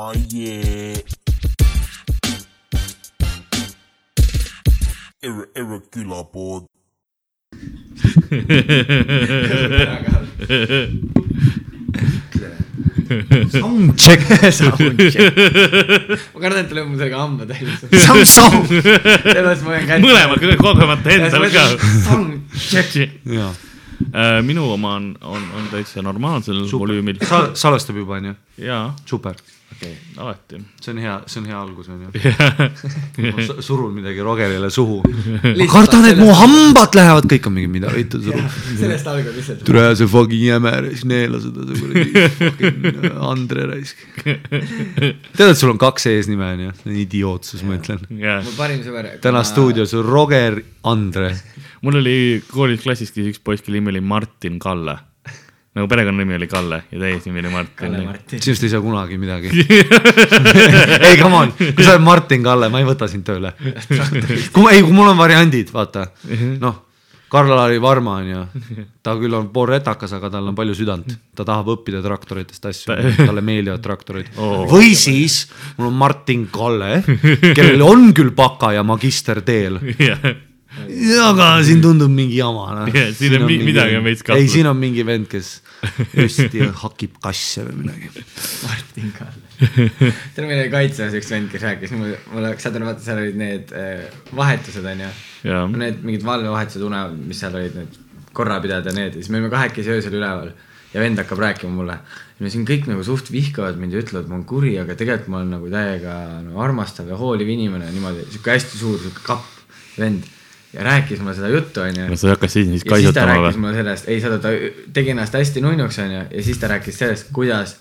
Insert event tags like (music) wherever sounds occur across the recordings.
Oh yeah. Erre, erre külapood. Soundcheck. ma kardan, et tuleb mul sellega hambad välja. Sound, sound. sellest ma võin kätte. mõlemad kogemata endal ka. Soundcheck. jaa. minu oma on, on, on täitsa normaalsel volüümil sa, salvestab juba, onju? ja super. alati. see on hea, see on hea algus, onju. (laughs) ma su- surun midagi Rogerile suhu. (laughs) ma kardan, et mu hambad lähevad, kõik on mingi, mida vittu surub. sellest algab lihtsalt. tule see fucking jäme raisk, neela seda, see kuradi fucking (laughs) Andre raisk. tead, et sul on kaks eesnime onju, see on idiootsus, ma ütlen. ja mu parim sõber. täna. stuudios on Roger Andre. mul oli koolis klassis käis üks poiss, kelle nimi oli Martin Kalle. Nagu perekonnanimi oli Kalle ja täisnimi oli Martin. Sinust ei saa kunagi midagi. (laughs) ei, come on, kui sa oled Martin Kalle, ma ei võta sind tööle. kui ma, ei, kui mul on variandid, vaata, noh. Karl-Lari Varma on ju, ta küll on pool retakas, aga tal on palju südant, ta tahab õppida traktoritest asju, talle meeldivad traktorid. Oo. või siis mul on Martin Kalle, kellel on küll baka ja magister teel, (laughs) aga siin tundub mingi jama noh. Jah, siin on mi- midagi on veits kahtlast. ei, siin on mingi vend, kes hästi hakib kasse või midagi. (laughs) Martin Kalle. teil meil oli kaitseväes üks vend, kes rääkis mulle, mulle, saad aru, vaata seal olid need äh, vahetused onju. Need mingid valvevahetused une, mis seal olid need korrapidajad ja need ja siis me olime kahekesi öösel üleval ja vend hakkab rääkima mulle. ja me siin kõik nagu suht vihkavad mind ja ütlevad, ma olen kuri, aga tegelikult ma olen nagu täiega nagu armastav ja hooliv inimene niimoodi, sihuke hästi suur sihuke kapp vend ja rääkis mulle seda juttu onju no sa ei hakka siis kaisutama või? mulle sellest, ei saada, ta tegi ennast hästi nunnuks onju ja siis ta rääkis sellest, kuidas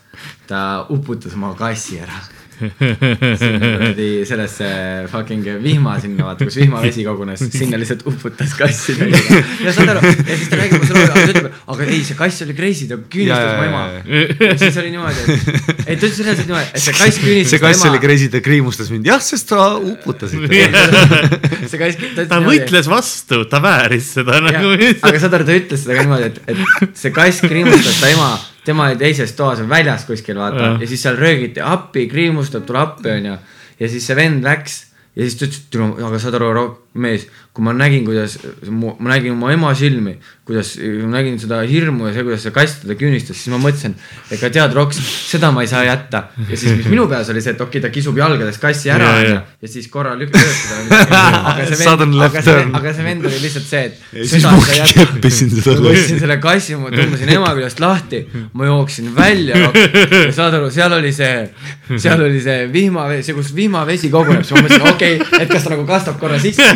ta uputas oma kassi ära. Sinna kuradi sellesse fucking vihma sinna vaata, kus vihmavesi kogunes, sinna lihtsalt uputas kassi täiega. (laughs) ja saad aru, ja siis ta räägib mulle seda, ta ütleb, aga ei, see kass oli crazy, ta küünistas mu ema. ja siis oli niimoodi, et, ei ta ütles reaalselt niimoodi, et see kass küünistas see kass oli crazy, ta kriimustas mind, jah, sest sa uputasid. (laughs) see kass, ta ütles ta võitles vastu, ta vääris seda nagu. aga saad aru, ta ütles seda ka niimoodi, et, et see kass kriimustas ta ema, tema oli teises toas väljas kuskil vaata ja siis seal röögiti appi, kriimustab, tule appi onju. ja siis see vend läks ja siis ta ütles, et aga saad aru, mees, kui ma nägin, kuidas, ma nägin oma ema silmi, kuidas ma nägin seda hirmu ja see, kuidas see kass teda küünistas, siis ma mõtlesin, ega tead, Roks, seda ma ei saa jätta. ja siis, mis minu peas oli see, et okei okay,, ta kisub jalgadest kassi ära Ja, ja. ja siis korra lükkab teda. aga see vend, aga see aga see vend oli lihtsalt see, et. Ja siis ma keppisin seda ma võtsin selle kassi, ma tõmbasin ema küljest lahti, ma jooksin välja ja saad aru, seal oli see, seal oli see vihmavesi, see kus vihmavesi koguneb, siis ma mõtlesin, okei okay,, et kas ta nagu kastab korra sisse.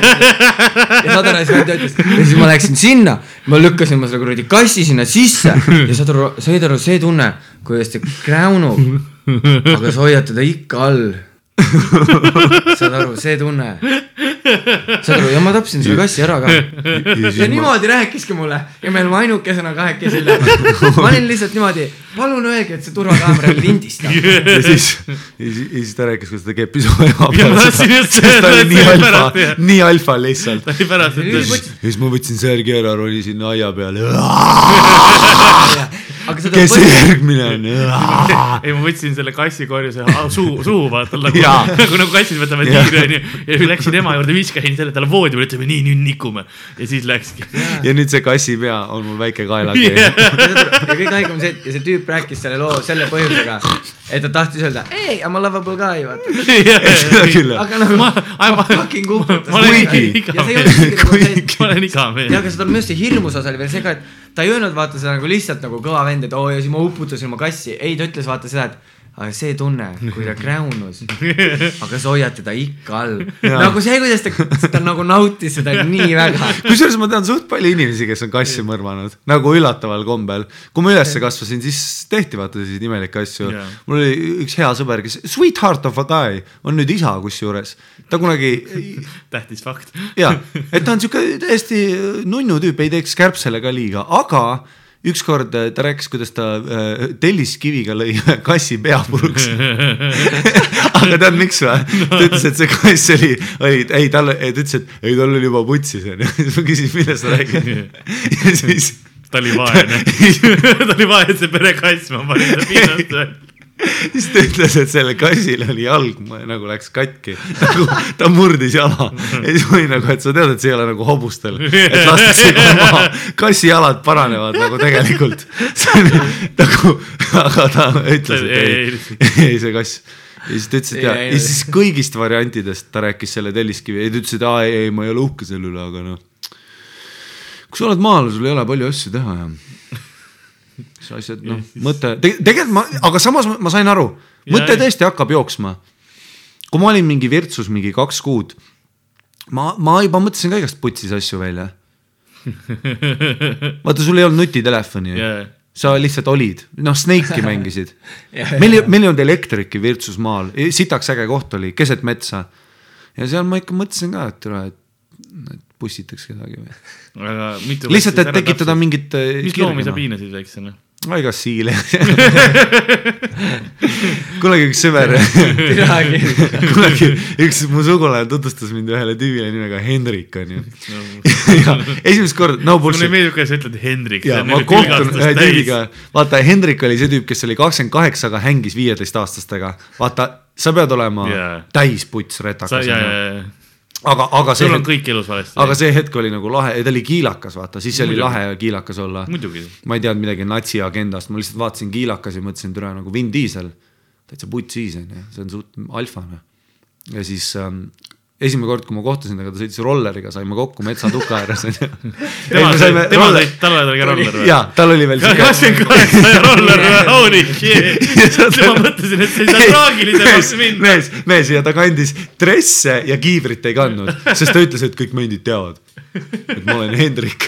Ja siis vend ütles ja siis ma läksin sinna, ma lükkasin oma selle kuradi kassi sinna sisse ja saad aru, said aru see tunne, kuidas ta kräunub, aga sa hoiad teda ikka all. (laughs) saad aru, see tunne. saad aru, ja ma tapsin selle kassi ära ka. ja niimoodi rääkiski mulle ja me olime ainukesena kahekesi üleval. ma olin lihtsalt niimoodi, palun öelge, et see turvakaamera (laughs) lindistab. ja siis, ja siis, ta rääkis, kuidas ta keppis oma ema Ja ma tahtsin just oli öelda, nii et see alfa pärast, jah., nii alfa lihtsalt. ta oli pärast ütles, ja siis ma võtsin särgi ära, ronisin aia peale. (laughs) aga seda kes see järgmine on? (laughs) ei ma võtsin selle kassikorjuse suu, suhu vaata nagu, (laughs) nagu, nagu kassid võtavad Jaa. tiiri onju. ja siis läksin ema juurde, viskasin selle talle voodi peale, ütleme nii, nüüd nikume. ja siis läkski. ja nüüd see kassipea on mul väike kaelakene Yeah. ja kõige haigem on see, et ja see tüüp rääkis selle loo selle põhjusega, et ta tahtis öelda, ei, I m a lovable guy, vaata. (laughs) küll, aga nagu ma, ma, fucking uputas. ma olen isegi nagu see, ma olen igameelne ja. aga seda minu arust see hirmus osa oli veel see ka, et ta ei öelnud vaata seda nagu lihtsalt nagu kõva vend, et oo ja siis ma uputasin oma kassi, ei ta ütles vaata seda, et aga see tunne, kui ta kräunus, (laughs) aga sa hoiad teda ikka all. nagu see, kuidas ta, ta nagu nautis seda nii väga. (laughs) kusjuures ma tean suht palju inimesi, kes on kassi mõrvanud, nagu üllataval kombel. kui ma üles kasvasin, siis tehti vaata selliseid imelikke asju Jaa. mul oli üks hea sõber, kes, sweetheart of a guy, on nüüd isa kusjuures. ta kunagi, tähtis fakt. jaa, et ta on sihuke täiesti nunnu tüüp, ei teeks kärbsele ka liiga, aga ükskord äh, ta rääkis, kuidas ta äh, telliskiviga lõi ühe kassi pea puruks. (laughs) aga tead, miks või? ta ütles, et see kass oli, oli, ei tal, ta ütles, et ei, tal oli juba putsis onju. (laughs) siis ma küsisin, millest sa räägid. (laughs) ja siis ta oli vaene, ta oli vaene, see perekass, ma panin ta pinnast. Siis ta ütles, et sellel kassil oli jalg nagu läks katki, nagu ta murdis jala. Ja siis ma olin nagu, et sa tead, et see ei ole nagu hobustel, et lastakse kohe maha, kassi jalad paranevad nagu tegelikult. see on nagu, aga ta ütles, et ei, ei see kass. Ja siis ta ütles, et ja, ja siis kõigist variantidest ta rääkis selle telliskivi ja ta ütles, et aa ei, ei, ma ei ole uhke selle üle, aga noh. kui sa oled maal, sul ei ole palju asju teha ja mis asjad, noh, mõte te,, tegelikult ma, aga samas ma, ma sain aru, mõte Ja, tõesti hakkab jooksma. kui ma olin mingi Virtsus mingi kaks kuud, ma, ma juba mõtlesin ka igast putsis asju välja. (laughs) vaata, sul ei olnud nutitelefoni Jaa. sa lihtsalt olid, noh Snake'i (laughs) mängisid. (laughs) meil ei, meil ei olnud elektriki Virtsus maal, sitaks äge koht oli keset metsa. ja seal ma ikka mõtlesin ka, et tule, et pussitaks kedagi või. aga mitu lihtsalt, et tekitada. mingit. äh, mis loomi sa? piinasid väiksena? ma igas siile. (laughs) kunagi üks sõber, (laughs) kunagi üks mu sugulane tutvustas mind ühele tüübile nimega Hendrik onju. (laughs) ja esimest korda, no mulle ei bullshit. meeldi, kuidas sa ütled Hendrik. ja ma kohtun ühe tüübiga, vaata Hendrik oli see tüüp, kes oli kakskümmend kaheksa, aga hängis viieteistaastastega. vaata, sa pead olema yeah. täisputs retakas aga, aga see sul on kõik elus valesti. aga see hetk oli nagu lahe, ta oli kiilakas, vaata, siis oli Muidugi. lahe kiilakas olla. muidugi. ma ei teadnud midagi natsi agendast, ma lihtsalt vaatasin kiilakas ja mõtlesin, türa nagu Vin Diesel, täitsa putt siis onju, see on suht alfa noh. ja siis ähm, esimene kord, kui ma kohtusin temaga, ta sõitis rolleriga, saime kokku metsatuka ääres onju. tema sai, tema sai, tal oli ka roller või? jaa, tal oli veel kakskümmend kaheksa ja roller holy shit. (laughs) ma mõtlesin, et see ei saa traagilisemaks minna. mees, mees ja ta kandis dresse ja kiivrit ei kandnud, sest ta ütles, et kõik mendid teavad, et ma olen Hendrik.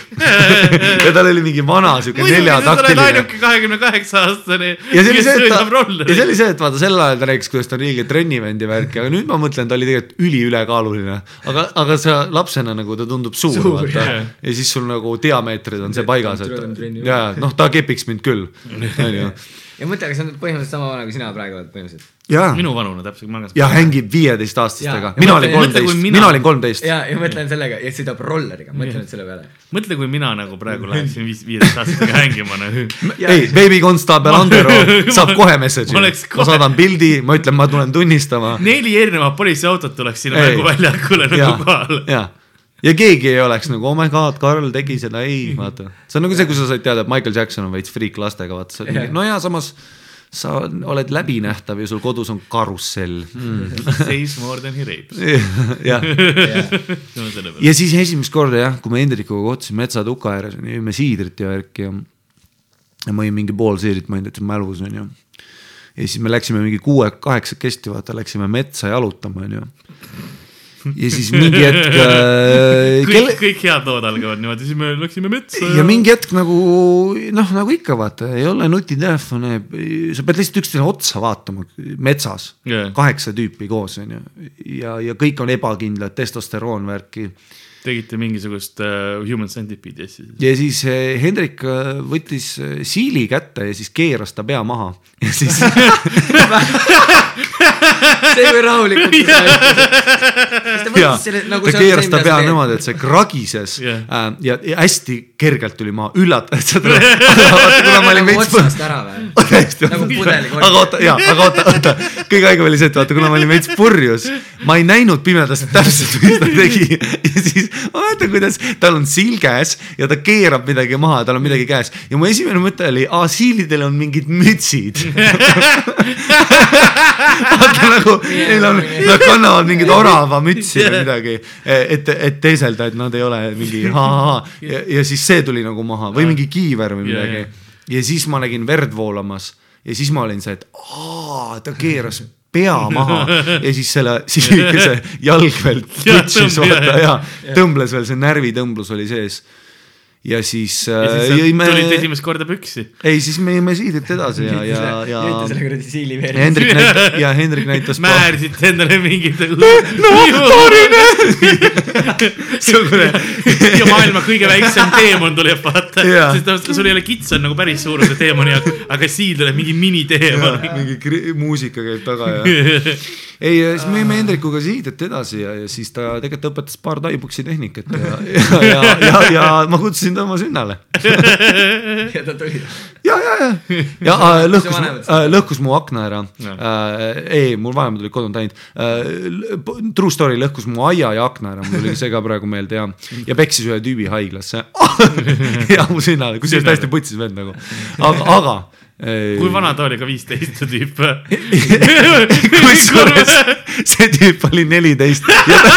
(laughs) ja tal oli mingi vana siuke neljataktiline ainuke kahekümne kaheksa aastane, ja see oli kes see, et ta sõidab, ja rolleri see. oli see, et vaata sel ajal ta rääkis, kuidas ta on riigilt trennivend ja värki, aga nüüd ma mõtlen, ta oli tegelikult üliülekaaluline. aga, aga sa lapsena nagu ta tundub suur, Suur, vaata jah. ja siis sul nagu diameetrid on see paigas, et ja noh, ta kepiks mind küll, (laughs) onju. Ja mõtle, aga see on põhimõtteliselt sama vana kui sina praegu oled põhimõtteliselt. ja, minu vanune täpselt, ma ka. ja hängib viieteistaastastega Jaa., mina Ja olin kolmteist, mina- olin kolmteist. ja, ja mõtlen sellega ja sõidab rolleriga, mõtle nüüd selle peale. mõtle, kui mina nagu praegu läheksin viis, viieteist aastasega hängima nagu. ei, Baby Constable Andero (laughs) saab kohe message'i, Ma saadan pildi, ma ütlen, ma tulen tunnistama. neli erinevat politseiautot tuleks sinna Ei. mänguväljakule nagu kohale. ja, keegi ei oleks nagu oh my god, Karl tegi seda, ei (laughs) vaata. see on nagu see, kui sa said teada, et Michael Jackson on veits friik lastega, vaata sa oled Jah. mingi, no ja samas sa oled läbinähtav ja sul kodus on karussell mm. (laughs) Says more than he rapes. jah, (laughs) ja siis esimest korda jah, kui me Hendrikuga kohtusime metsatuka ääres, jõime siidrit ja värki ja. ja ma jõin mingi pool siidrit, ma olin täitsa mälus onju. ja siis me läksime mingi kuue-kaheksakesti, vaata läksime metsa jalutama onju. Ja siis mingi hetk (laughs) äh, kõik kelle, kõik head lood algavad niimoodi, siis me läksime metsa ja mingi hetk nagu noh, nagu ikka vaata, ei ole nutitelefone, sa pead lihtsalt üksteisele otsa vaatama metsas Jaa. kaheksa tüüpi koos onju ja, ja kõik on ebakindlad, testosteroon värki tegite mingisugust uh, human centipede'i asja siis. ja siis eh, Hendrik eh, võttis siili kätte ja siis keeras ta pea maha ja siis (laughs) (laughs) see kui rahulikult sa ütlesid. kas ta ja võttis selle nagu ta keeras ta pea niimoodi, et see kragises yeah. ja, ja hästi kergelt tuli maha, üllatav, saad aru, kuna ma olin veits otsast ära või? (laughs) täiesti Nagu pudelikorv. aga oota, jaa, aga oota, oota, kõige haigem oli see, et vaata, kuna ma olin veits purjus, ma ei näinud pimedas täpselt, mis ta tegi ja siis ma mäletan, kuidas tal on siil käes ja ta keerab midagi maha, tal on midagi käes ja mu esimene mõte oli, aa siilidel on mingid mütsid. (laughs) vaata (laughs) nagu neil on, nad kannavad mingit (laughs) orava mütsi või midagi, et, et teeselda, et nad ei ole mingi (laughs) ha-ha-ha. Ja, ja siis see tuli nagu maha või mingi kiiver või midagi. Ja siis ma nägin verd voolamas. Ja siis ma olin see, et aa, ta keeras pea maha. Ja siis selle siilikese jalg veel tõmb- vaata ja tõmbles veel see närvitõmblus oli sees. Ja siis, ja äh, jõime, tulid esimest korda püksi. ei siis me jõime siidrit edasi ja, ja, ja jõite selle kuradi siili veeri. Hendrik näitas ja Hendrik näitas. (laughs) määrisite endale mingit. no, Torine. (laughs) niisugune ja maailma kõige väiksem teemon tuleb vaata Jaa. sest ta, sul ei ole kits on nagu päris suuruse teemoni jaoks aga siin tuleb mingi miniteemon mingi kri- muusika käib taga ja (laughs) ei, siis me jäime Hendrikuga siideti edasi ja, ja siis ta tegelikult õpetas paar taibuksi tehnikat ja, ja, ja, ja, ja ma kutsusin ta oma sünnale. ja ta tuli. ja, ja, ja, ja äh, lõhkus äh, lõhkus mu akna ära äh,. ei, mul vanemad olid kodunt ainult äh,. True story lõhkus mu aia ja akna ära, mul tuli (laughs) see ka praegu meelde ja, ja peksis ühe tüübi haiglasse. (laughs) Ja mu sünnale, kusjuures täiesti putsis vend nagu, aga, aga. kui vana ta oli ka viisteist see tüüp (laughs) kusjuures see tüüp oli neliteist. Ja ta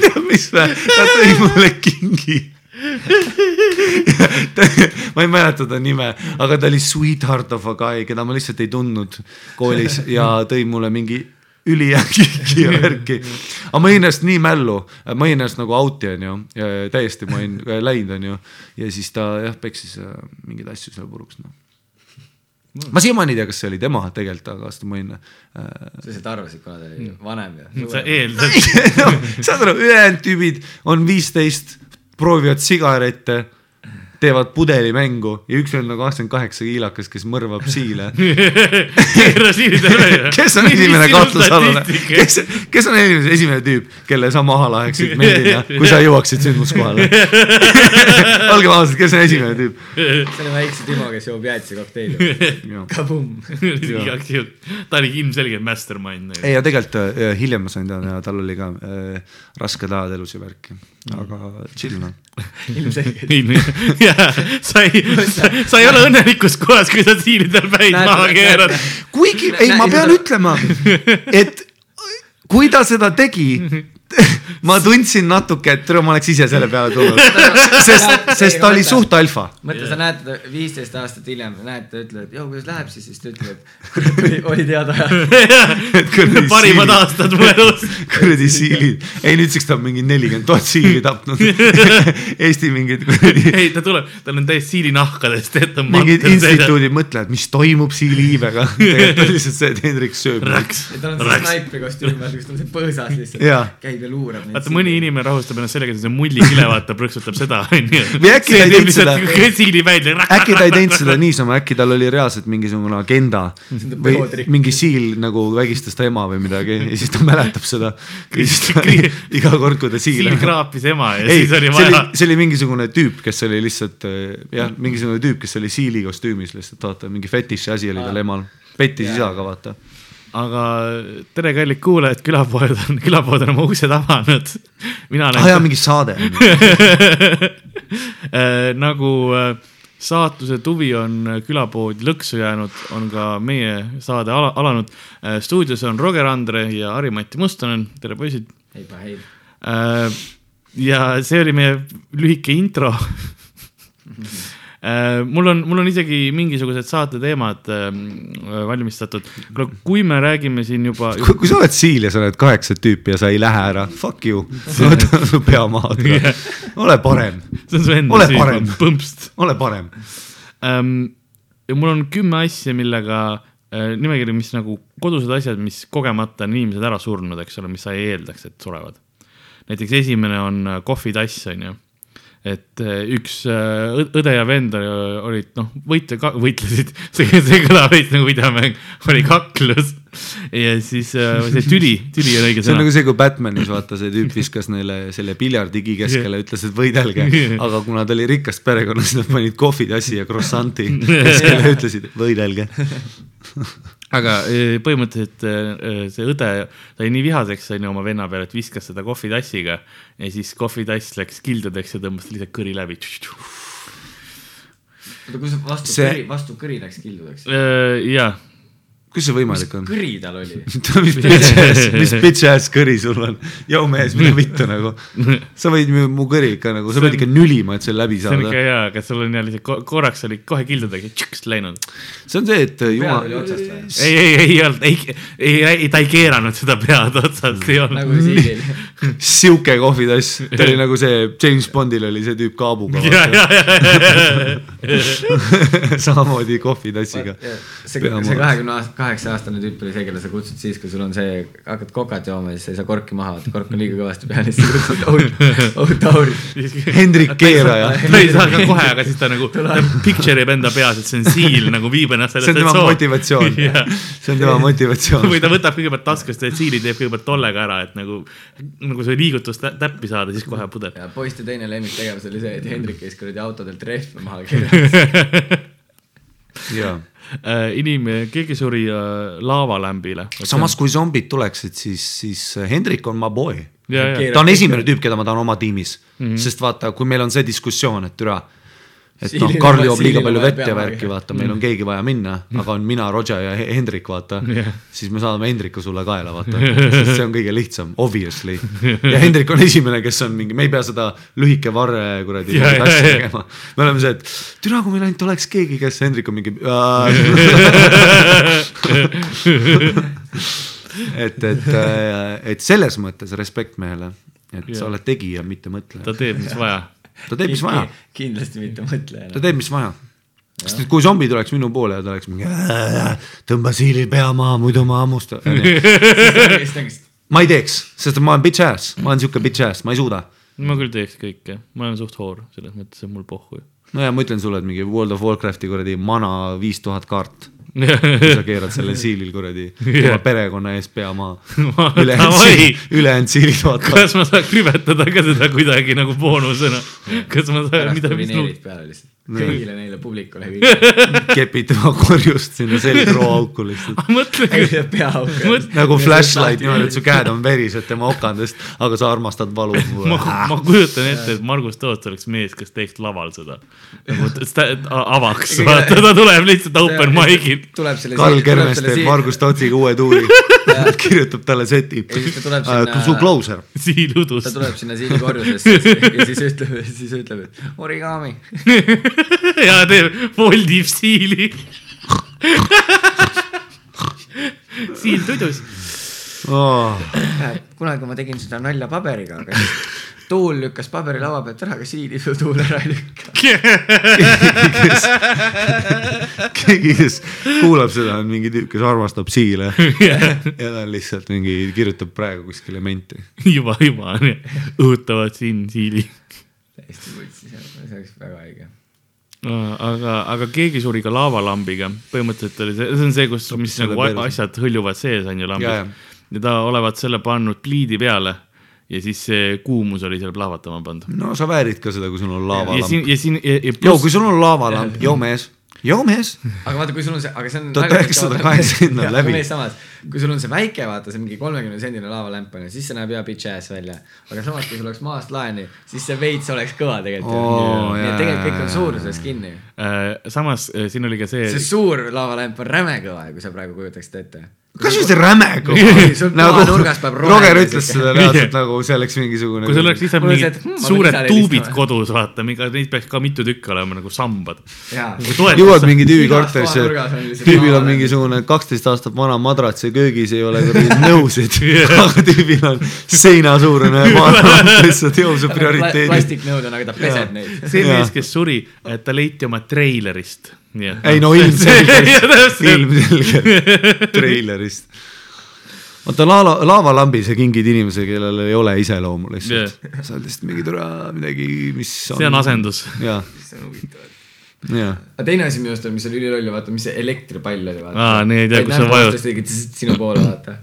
tead mis vä, ta tõi mulle kingi. ma ei mäleta ta nime, aga ta oli sweetheart of a guy, keda ma lihtsalt ei tundnud koolis. Ja tõi mulle mingi ülihea kingi (laughs) ja värki. aga ma olin ennast nii mällu, ma olin ennast nagu out'i onju, täiesti ma olin (laughs) läinud onju. Ja siis ta jah peksis äh, mingeid asju seal puruks noh. Ma siiamaani ei tea, kas see oli tema tegelikult, aga sest ma olin äh, sa lihtsalt arvasid, kuna ta oli vanem ja sa eeldad (laughs) no,. saad aru, ülejäänud tüübid on viisteist, proovivad sigarette, teevad pudelimängu ja üks vend on kakskümmend kaheksa kiilakas, kes mõrvab siile. (laughs) kes on esimene kahtlusalune, kes, kes on esimene, esimene tüüp, kelle sa maha läheksid mendina, kui sa jõuaksid sündmuskohale? (laughs) olgem ausad, kes on esimene tüüp? (laughs) see oli väikse Timo, kes joob jäätisekokteili. kabum. igaks juhuks, ta oli ilmselgelt mastermind. ei, ja tegelikult äh, hiljem ma sain teada tal oli ka äh, rasked ajad elus ja värki, aga chill noh. (laughs) ilmselgelt. sa ei, sa ei ole õnnelikus kohas, kui sa siilidel päid maha keerad. kuigi, ei, ma pean ütlema, (laughs) et kui ta seda tegi, (laughs) ma tundsin natuke, et tere, ma oleks ise selle peale tulnud, sest, sest ta oli suht alfa. mõtle, sa näed teda viisteist aastat hiljem, näed, ta ütleb, et joo, kuidas läheb siis, siis ta ütleb, oli, teada (laughs) (laughs) parimad aastad mu elus. kuradi siilid, ei nüüdseks ta on mingi nelikümmend tuhat siili tapnud. Eesti mingid kuradi, ei, ta tuleb, tal on täiesti siilinahkadest tehtud. mingid instituudid mõtlevad, mis toimub siiliiibega. tegelikult on lihtsalt see, et Hendrik sööb. Tal on see snaipri kostüüm, kus ta on see põõsas lihtsalt käib luurab neid. vaata mõni inimene rahustab ennast sellega, et see mullikile vaata prõksutab seda onju. Või äkki ta ei teinud seda- siili välja. äkki ta ei teinud seda niisama, äkki tal oli reaalselt mingisugune agenda või mingi siil nagu vägistas ta ema või midagi ja siis ta mäletab seda. (laughs) iga kord, kui ta siil siil. kraapis ema ja ei, siis oli see oli vaja,. see oli mingisugune tüüp, kes oli lihtsalt eh, jah, mingisugune tüüp, kes oli siili kostüümis lihtsalt vaata, mingi fetiši asi oli tal emal. pettis isaga vaata. Aga tere, kallid kuulajad, külapoed on, külapood on oma uksed avanud. mina ah jaa, mingi saade. (laughs) Äh, nagu äh, saatuse tuvi on äh, külapoodi lõksu jäänud, on ka meie saade ala, alanud. stuudios on Roger Andre ja Harri-Mati Mustonen, tere poisid. ei paha, ei. ja see oli meie lühike intro. (laughs) mul on, mul on isegi mingisugused saate teemad ähm, valmistatud, kuule kui me räägime siin juba. kui kui sa oled siil ja sa oled kaheksat tüüpi ja sa ei lähe ära, fuck you, võta su pea maha, (laughs) ole parem, see on su enda parem. põmpst ole parem. ähm,. ja mul on kümme asja, millega äh, nimekiri, mis nagu kodused asjad, mis kogemata on inimesed ära surnud, eks ole, mis sa ei eeldaks, et surevad. näiteks esimene on äh, kohvitass, onju et äh, üks õ- õde ja vend olid noh, võitle, võitlesid, (laughs) see, see kõlab veits nagu videomäng, oli kaklus. Ja siis äh, see tüli, tüli on õige (laughs) see on sõna. nagu see, kui Batmanis vaata see tüüp viskas neile selle piljardigi keskele, (laughs) ütles, et võidelge, aga kuna ta oli rikast perekonnast, nad panid kohvitassi ja croissant'i keskele, ütlesid võidelge. Aga eh, põhimõtteliselt eh, see õde sai nii vihaseks onju oma venna peale, et viskas seda kohvitassiga ja siis kohvitass läks kildudeks ja tõmbas lihtsalt kõri läbi. oota, kuidas vastu See- kõri, vastu kõri läks kildudeks? ja, kuidas see võimalik on? kõri tal oli? (laughs) mis bitch ass, mis bitch ass kõri sul on? jõu mees, mine vittu nagu. (laughs) sa võid mu mu kõri ikka nagu, sa See pead ikka nülima, et see läbi see on ikka saada. hea, aga sul on lihtsalt ko- korraks oli kohe kildudega tšõks läinud. see on see, et pead jumal oli otsast või? ei, ei, ei olnud, ei, ei, ei, ta ei keeranud seda pead otsast, ei olnud. nagu siilil. (laughs) sihuke kohvitass, ta oli nagu see James Bondil oli see tüüp kaabuga. ja, ja, ja, ja, samamoodi kohvitassiga. see, see kahekümne aasta, kaheksa-aastane tüüp oli see, kelle sa kutsud siis, kui sul on see, hakkad kokat jooma ja siis sa ei saa korki maha võtta, kork on liiga kõvasti peal ja siis sa kutsud Oud, Oud Tauri. Hendrik Keeraja. ta ei saa ka kohe, aga siis ta nagu, picture ib enda peas, et see on siil nagu viib ennast (laughs) see on tema motivatsioon, see on tema motivatsioon või. ta võtab kõigepealt taskust ja siili teeb kõigepealt tollega ära, et nagu, nagu see liigutus tä- täppi saada, siis kohe pudel. ja poiste teine lemmiktegevus oli see, et Hendrik käis kuradi autodelt rehve maha (laughs) keeramas. jaa Äh, inimene, keegi suri äh, laavalämbile. samas, kui zombid tuleksid, siis, siis Hendrik on my boy. ta on esimene tüüp, keda ma tahan oma tiimis mm, -hmm. sest vaata, kui meil on see diskussioon, et türa. Et noh Karl joob liiga palju vett ja värki, vaata, meil on keegi vaja minna, aga on mina, Roger ja He- Hendrik, vaata Jah.. siis me saadame Hendriku sulle kaela, vaata, (laughs) sest see on kõige lihtsam, obviously. ja Hendrik on esimene, kes on mingi, me ei pea seda lühike varre kuradi ja, asja ja. tegema. me oleme see, et türa, kui meil ainult oleks keegi, kes Hendrik on mingi. (laughs) et, et, et selles mõttes respekt mehele, et Jah. sa oled tegija, mitte ta mõtleja. teeb, mis vaja. Ta teeb, mis vaja, kindlasti mitte ta mõtlejana. teeb, mis vaja. sest et kui zombi tuleks minu poole ja ta oleks mingi tõmba siili pea maha, muidu ma hammustan. (laughs) ma ei teeks, sest ma olen bitch ass, ma olen siuke bitch ass, ma ei suuda. ma küll teeks kõike, ma olen suht hoor, selles mõttes, et mul pohhu. no ja ma ütlen sulle, et mingi World of Warcrafti kuradi mana viis tuhat kaart. Kui sa (laughs) keerad selle siilil kuradi tema perekonna ees pea maha. ülejäänud siilid, vaatavad. kas ma saan krivetada ka seda kuidagi nagu boonusena? kas ma saan, pärast mida, mis lihtsalt. Kõigile neile publikule kõigile. (laughs) kepid tema korjust sinna selgroauku lihtsalt. mõtle, nagu flashlight niimoodi, et su käed on verised tema okandest, aga sa armastad valu. (laughs) ma, ma kujutan ette, et Margus Toots oleks mees, kes teeks laval seda. nagu avaks, vaata, ta tuleb lihtsalt open mic'il. Karl Kermes teeb Margus Tootsiga uue tuuri, (laughs) (laughs) kirjutab talle seti Ja siis ta tuleb. sinna- su closer. siil udus ta. tuleb sinna siili korjusesse ja siis ütleb, siis ütleb, et origami. (laughs) ja teeb, voldib siili. siil tudus. kunagi ma tegin seda nalja paberiga, aga siis tuul lükkas paberi laua pealt ära, aga siili su tuul ära ei lükka. keegi, kes kuulab seda, on mingi tüüp, kes armastab siile ja ta on lihtsalt mingi, kirjutab praegu kuskile menti. juba, juba on ju, õhutavad siin siili. täiesti võtsis, see oleks väga haige. aga, aga keegi suri ka laavalambiga, põhimõtteliselt oli see, see on see, kus, mis nagu asjad hõljuvad sees on ju Ja, lambis ja.. ja ta olevat selle pannud pliidi peale ja siis see kuumus oli seal plahvatama pandud. no sa väärid ka seda, kui sul on ja laavalamp. siin, ja siin, ja joo, pluss kui sul on laavalamp, joo mees, joo mees. aga vaata, kui sul on see, aga see on. Tuhat üheksasada kaheksakümmend (laughs) on läbi. samas, kui sul on see väike, vaata see mingi kolmekümne sendine laavalämp on ju, siis see näeb hea bitch ass välja. aga samas, kui sul oleks maast laeni, siis see veits oleks kõva tegelikult Oo, ju. nii et tegelikult kõik on suuruses kinni. Äh, samas äh, siin oli ka see, see suur laavalämp on räme kõva, kui sa praegu kujutaksid ette. Kas just räme Sul nagu Roger ütles seda reaalselt nagu see oleks mingisugune. kui sul oleks lihtsalt mingid et, hmm, suured tuubid kodus, vaata, mingi, neid peaks ka mitu tükki olema nagu sambad. jõuad mingi tüübi korterisse tüübil on mingisugune kaksteist aastat vana madrats ja köögis ei ole (laughs) nõusid, aga tüübil on seinasuurune madrats (laughs) lihtsalt jõusab prioriteedi. plastiknõud on, aga ta peseb neid. see mees, kes suri, ta leiti oma treilerist. Ei no (laughs) ilmselgelt, ilmselgelt (laughs) treilerist. vaata laava, laavalambi sa kingid inimesele, kellel ei ole iseloomu lihtsalt. sa oled lihtsalt mingi tore midagi, mis on. see on asendus. see on huvitav. jaa. aga teine asi minu arust on, mis oli üliloll, vaata, mis see elektripall oli, vaata. Aa, nii ei tea, kus sa vajud. sinu poole, vaata.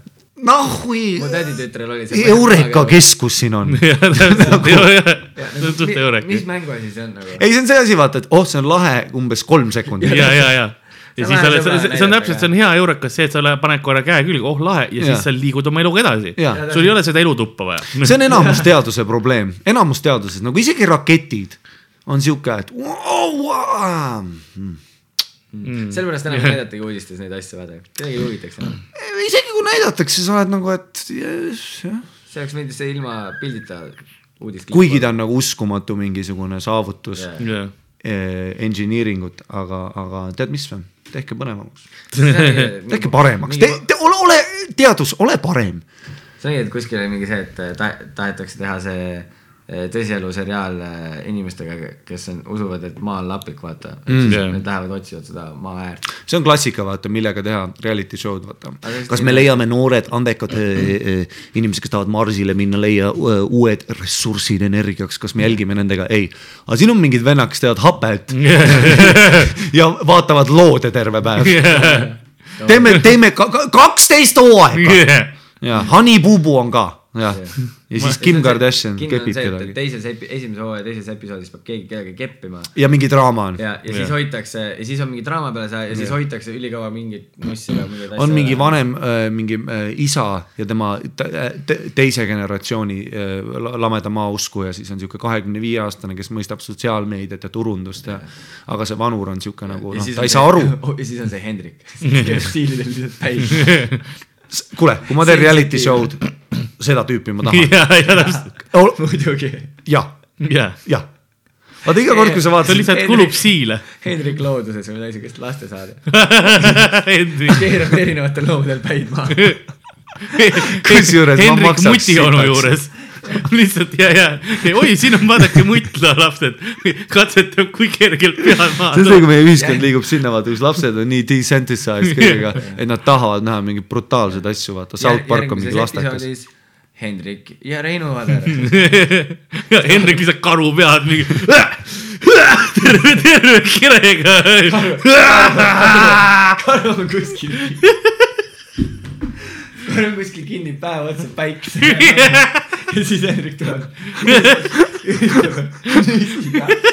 nahui, mu täditütrel oli see. Eureka. keskus siin on. (laughs) jah, see suht eureka mis. mänguasi see on nagu? ei, see on see asi, vaata, et oh, see on lahe umbes kolm sekundit. ja, ja, ja. ja See on siis oled, sõbra see on täpselt, see on hea eurekas see, et sa paned korra käe külge, oh lahe ja Jaa. siis sa liigud oma eluga edasi sul ei ole seda elutuppa vaja. (laughs) see on enamus teaduse probleem, enamus teaduses nagu isegi raketid on sihuke, et wow, wow. Mm. sellepärast enam ei näidatagi uudistes neid asju, vaata. kedagi ei huvitaks enam. isegi kui näidatakse, sa oled nagu, et yes, jah. see oleks võinud see ilma pildita. Kuigi ta on nagu uskumatu mingisugune saavutus Jaa. yeah. engineering ut, aga, aga tead mis või, tehke põnevamaks, (laughs) tehke paremaks, te, te ole, ole teadus, ole parem. see ongi, et kuskil oli mingi see, et ta, tahetakse teha see tõsielu seriaal äh, inimestega, kes on, usuvad, et maa on lapik, vaata mm,. siis Jah. nad lähevad, otsivad seda maa äärt. see on klassika, vaata, millega teha reality show'd, vaata kas me leiame noored andekad eh, eh, inimesed, kes tahavad Marsile minna, leia eh, uued ressursid energiaks, kas me jälgime nendega, ei. aga siin on mingid vennad, kes teevad hapet (laughs) ja vaatavad loode terve päev. (laughs) teeme, teeme ka- kaksteist hooaega ja Honey Boo Boo on ka, jah. ja siis Kim Kardashian kepib kedagi. teises, esimese hooaja teises episoodis peab keegi kellegagi keppima ja mingi draama on. ja, ja siis hoitakse ja siis on mingi draama peale see ja siis hoitakse ülikaua mingit nussi või mingeid on mingi. vanem äh,, mingi äh, isa ja tema te, te, teise generatsiooni äh, la- lameda maausku ja siis on sihuke kahekümne viie aastane, kes mõistab sotsiaalmeediat ja turundust ja. aga see vanur on sihuke nagu noh, ta ei saa aru. (laughs) ja siis on see Hendrik, kes stiilidel lihtsalt päi. (laughs) kuule, kui ma teen reality show'd, (clears throat) seda tüüpi ma tahan. ja, ja täpselt, (laughs) muidugi. jah, jah. vaata iga kord, kui sa ta vaatad, lihtsalt kulub siile. Hendrik looduses või midagi siukest lastesaade. (laughs) Hendrik keerab erinevatel loomadel päid maha. Kusjuures ma Hendrik maksaks mutionu sitaks. juures. (laughs) lihtsalt ja, ja, ja oi, siin on vaadake mutla lapsed, katsetab, kui kergelt pead see on maha see, kui meie ühiskond liigub sinna, vaata, kus lapsed on nii desensitized kõigega, (laughs) et nad tahavad näha mingeid brutaalseid asju, vaata, South Park on mingi lastekas. Hendrik ja Reinu Vader. (laughs) ja Hendrik lihtsalt karu pead mingi. terve, terve kirega. karu on kuskil. karu on kuskil kinni päev otsa päikse. Ja siis Hendrik tuleb.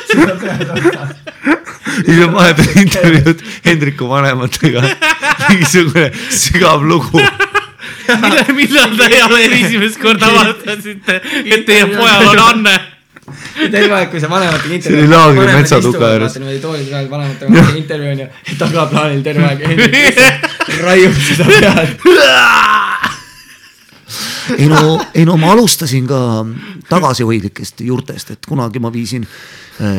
seda pead otsa. siis on vahepeal intervjuud Hendriku vanematega, mingisugune sügav lugu. millal, millal te jälle esimest korda avastasite, et teie pojal on Anne? terve aeg, kui sa vanematega See intervjuu. oli laagri metsatuka ääres. niimoodi toolide peal vanematega intervjuu on ju, tagaplaanil terve aeg (laughs) raiub seda pead. (laughs) ei no, ei no ma alustasin ka tagasihoidlikest juurtest, et kunagi ma viisin,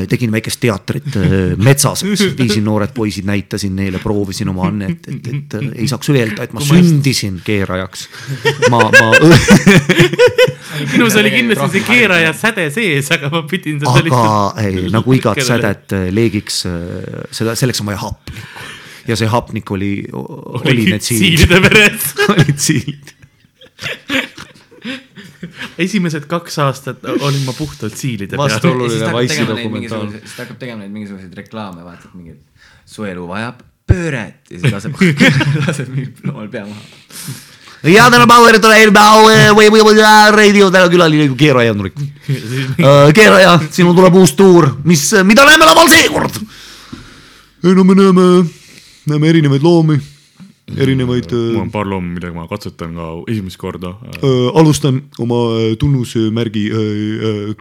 tegin väikest teatrit äh, metsas, (laughs) viisin noored poisid, näitasin neile, proovisin oma annet, et, et äh, ei saaks öelda, et ma sündisin keerajaks. ma, ma, (laughs) minus oli kindlasti see keeraja säde sees, aga ma pidin aga ei, nagu (laughs) igat. sädet äh, leegiks, seda, selleks on vaja hapnikku ja see hapnik oli, oli need siilid, siilide veres. olid siilid. (laughs) esimesed kaks aastat olin ma puhtalt siilide peal. Vastuoluline ja siis ta hakkab Wice'i tegema neid dokumentaal. mingisuguseid, siis ta hakkab tegema neid mingisuguseid reklaame, vaata, et mingi su elu vajab pööret ja siis laseb, (laughs) laseb mingi loomal pea maha. ja tänapäeval tänapäeval või, või, või radio täna külaline keeraja on Rik. keeraja, sinul tuleb uus tuur, mis, mida näeme laval seekord? ei no me näeme, näeme erinevaid loomi, erinevaid mul on paar loomi, millega ma katsetan ka esimest korda. äh, alustan oma äh, tunnusmärgi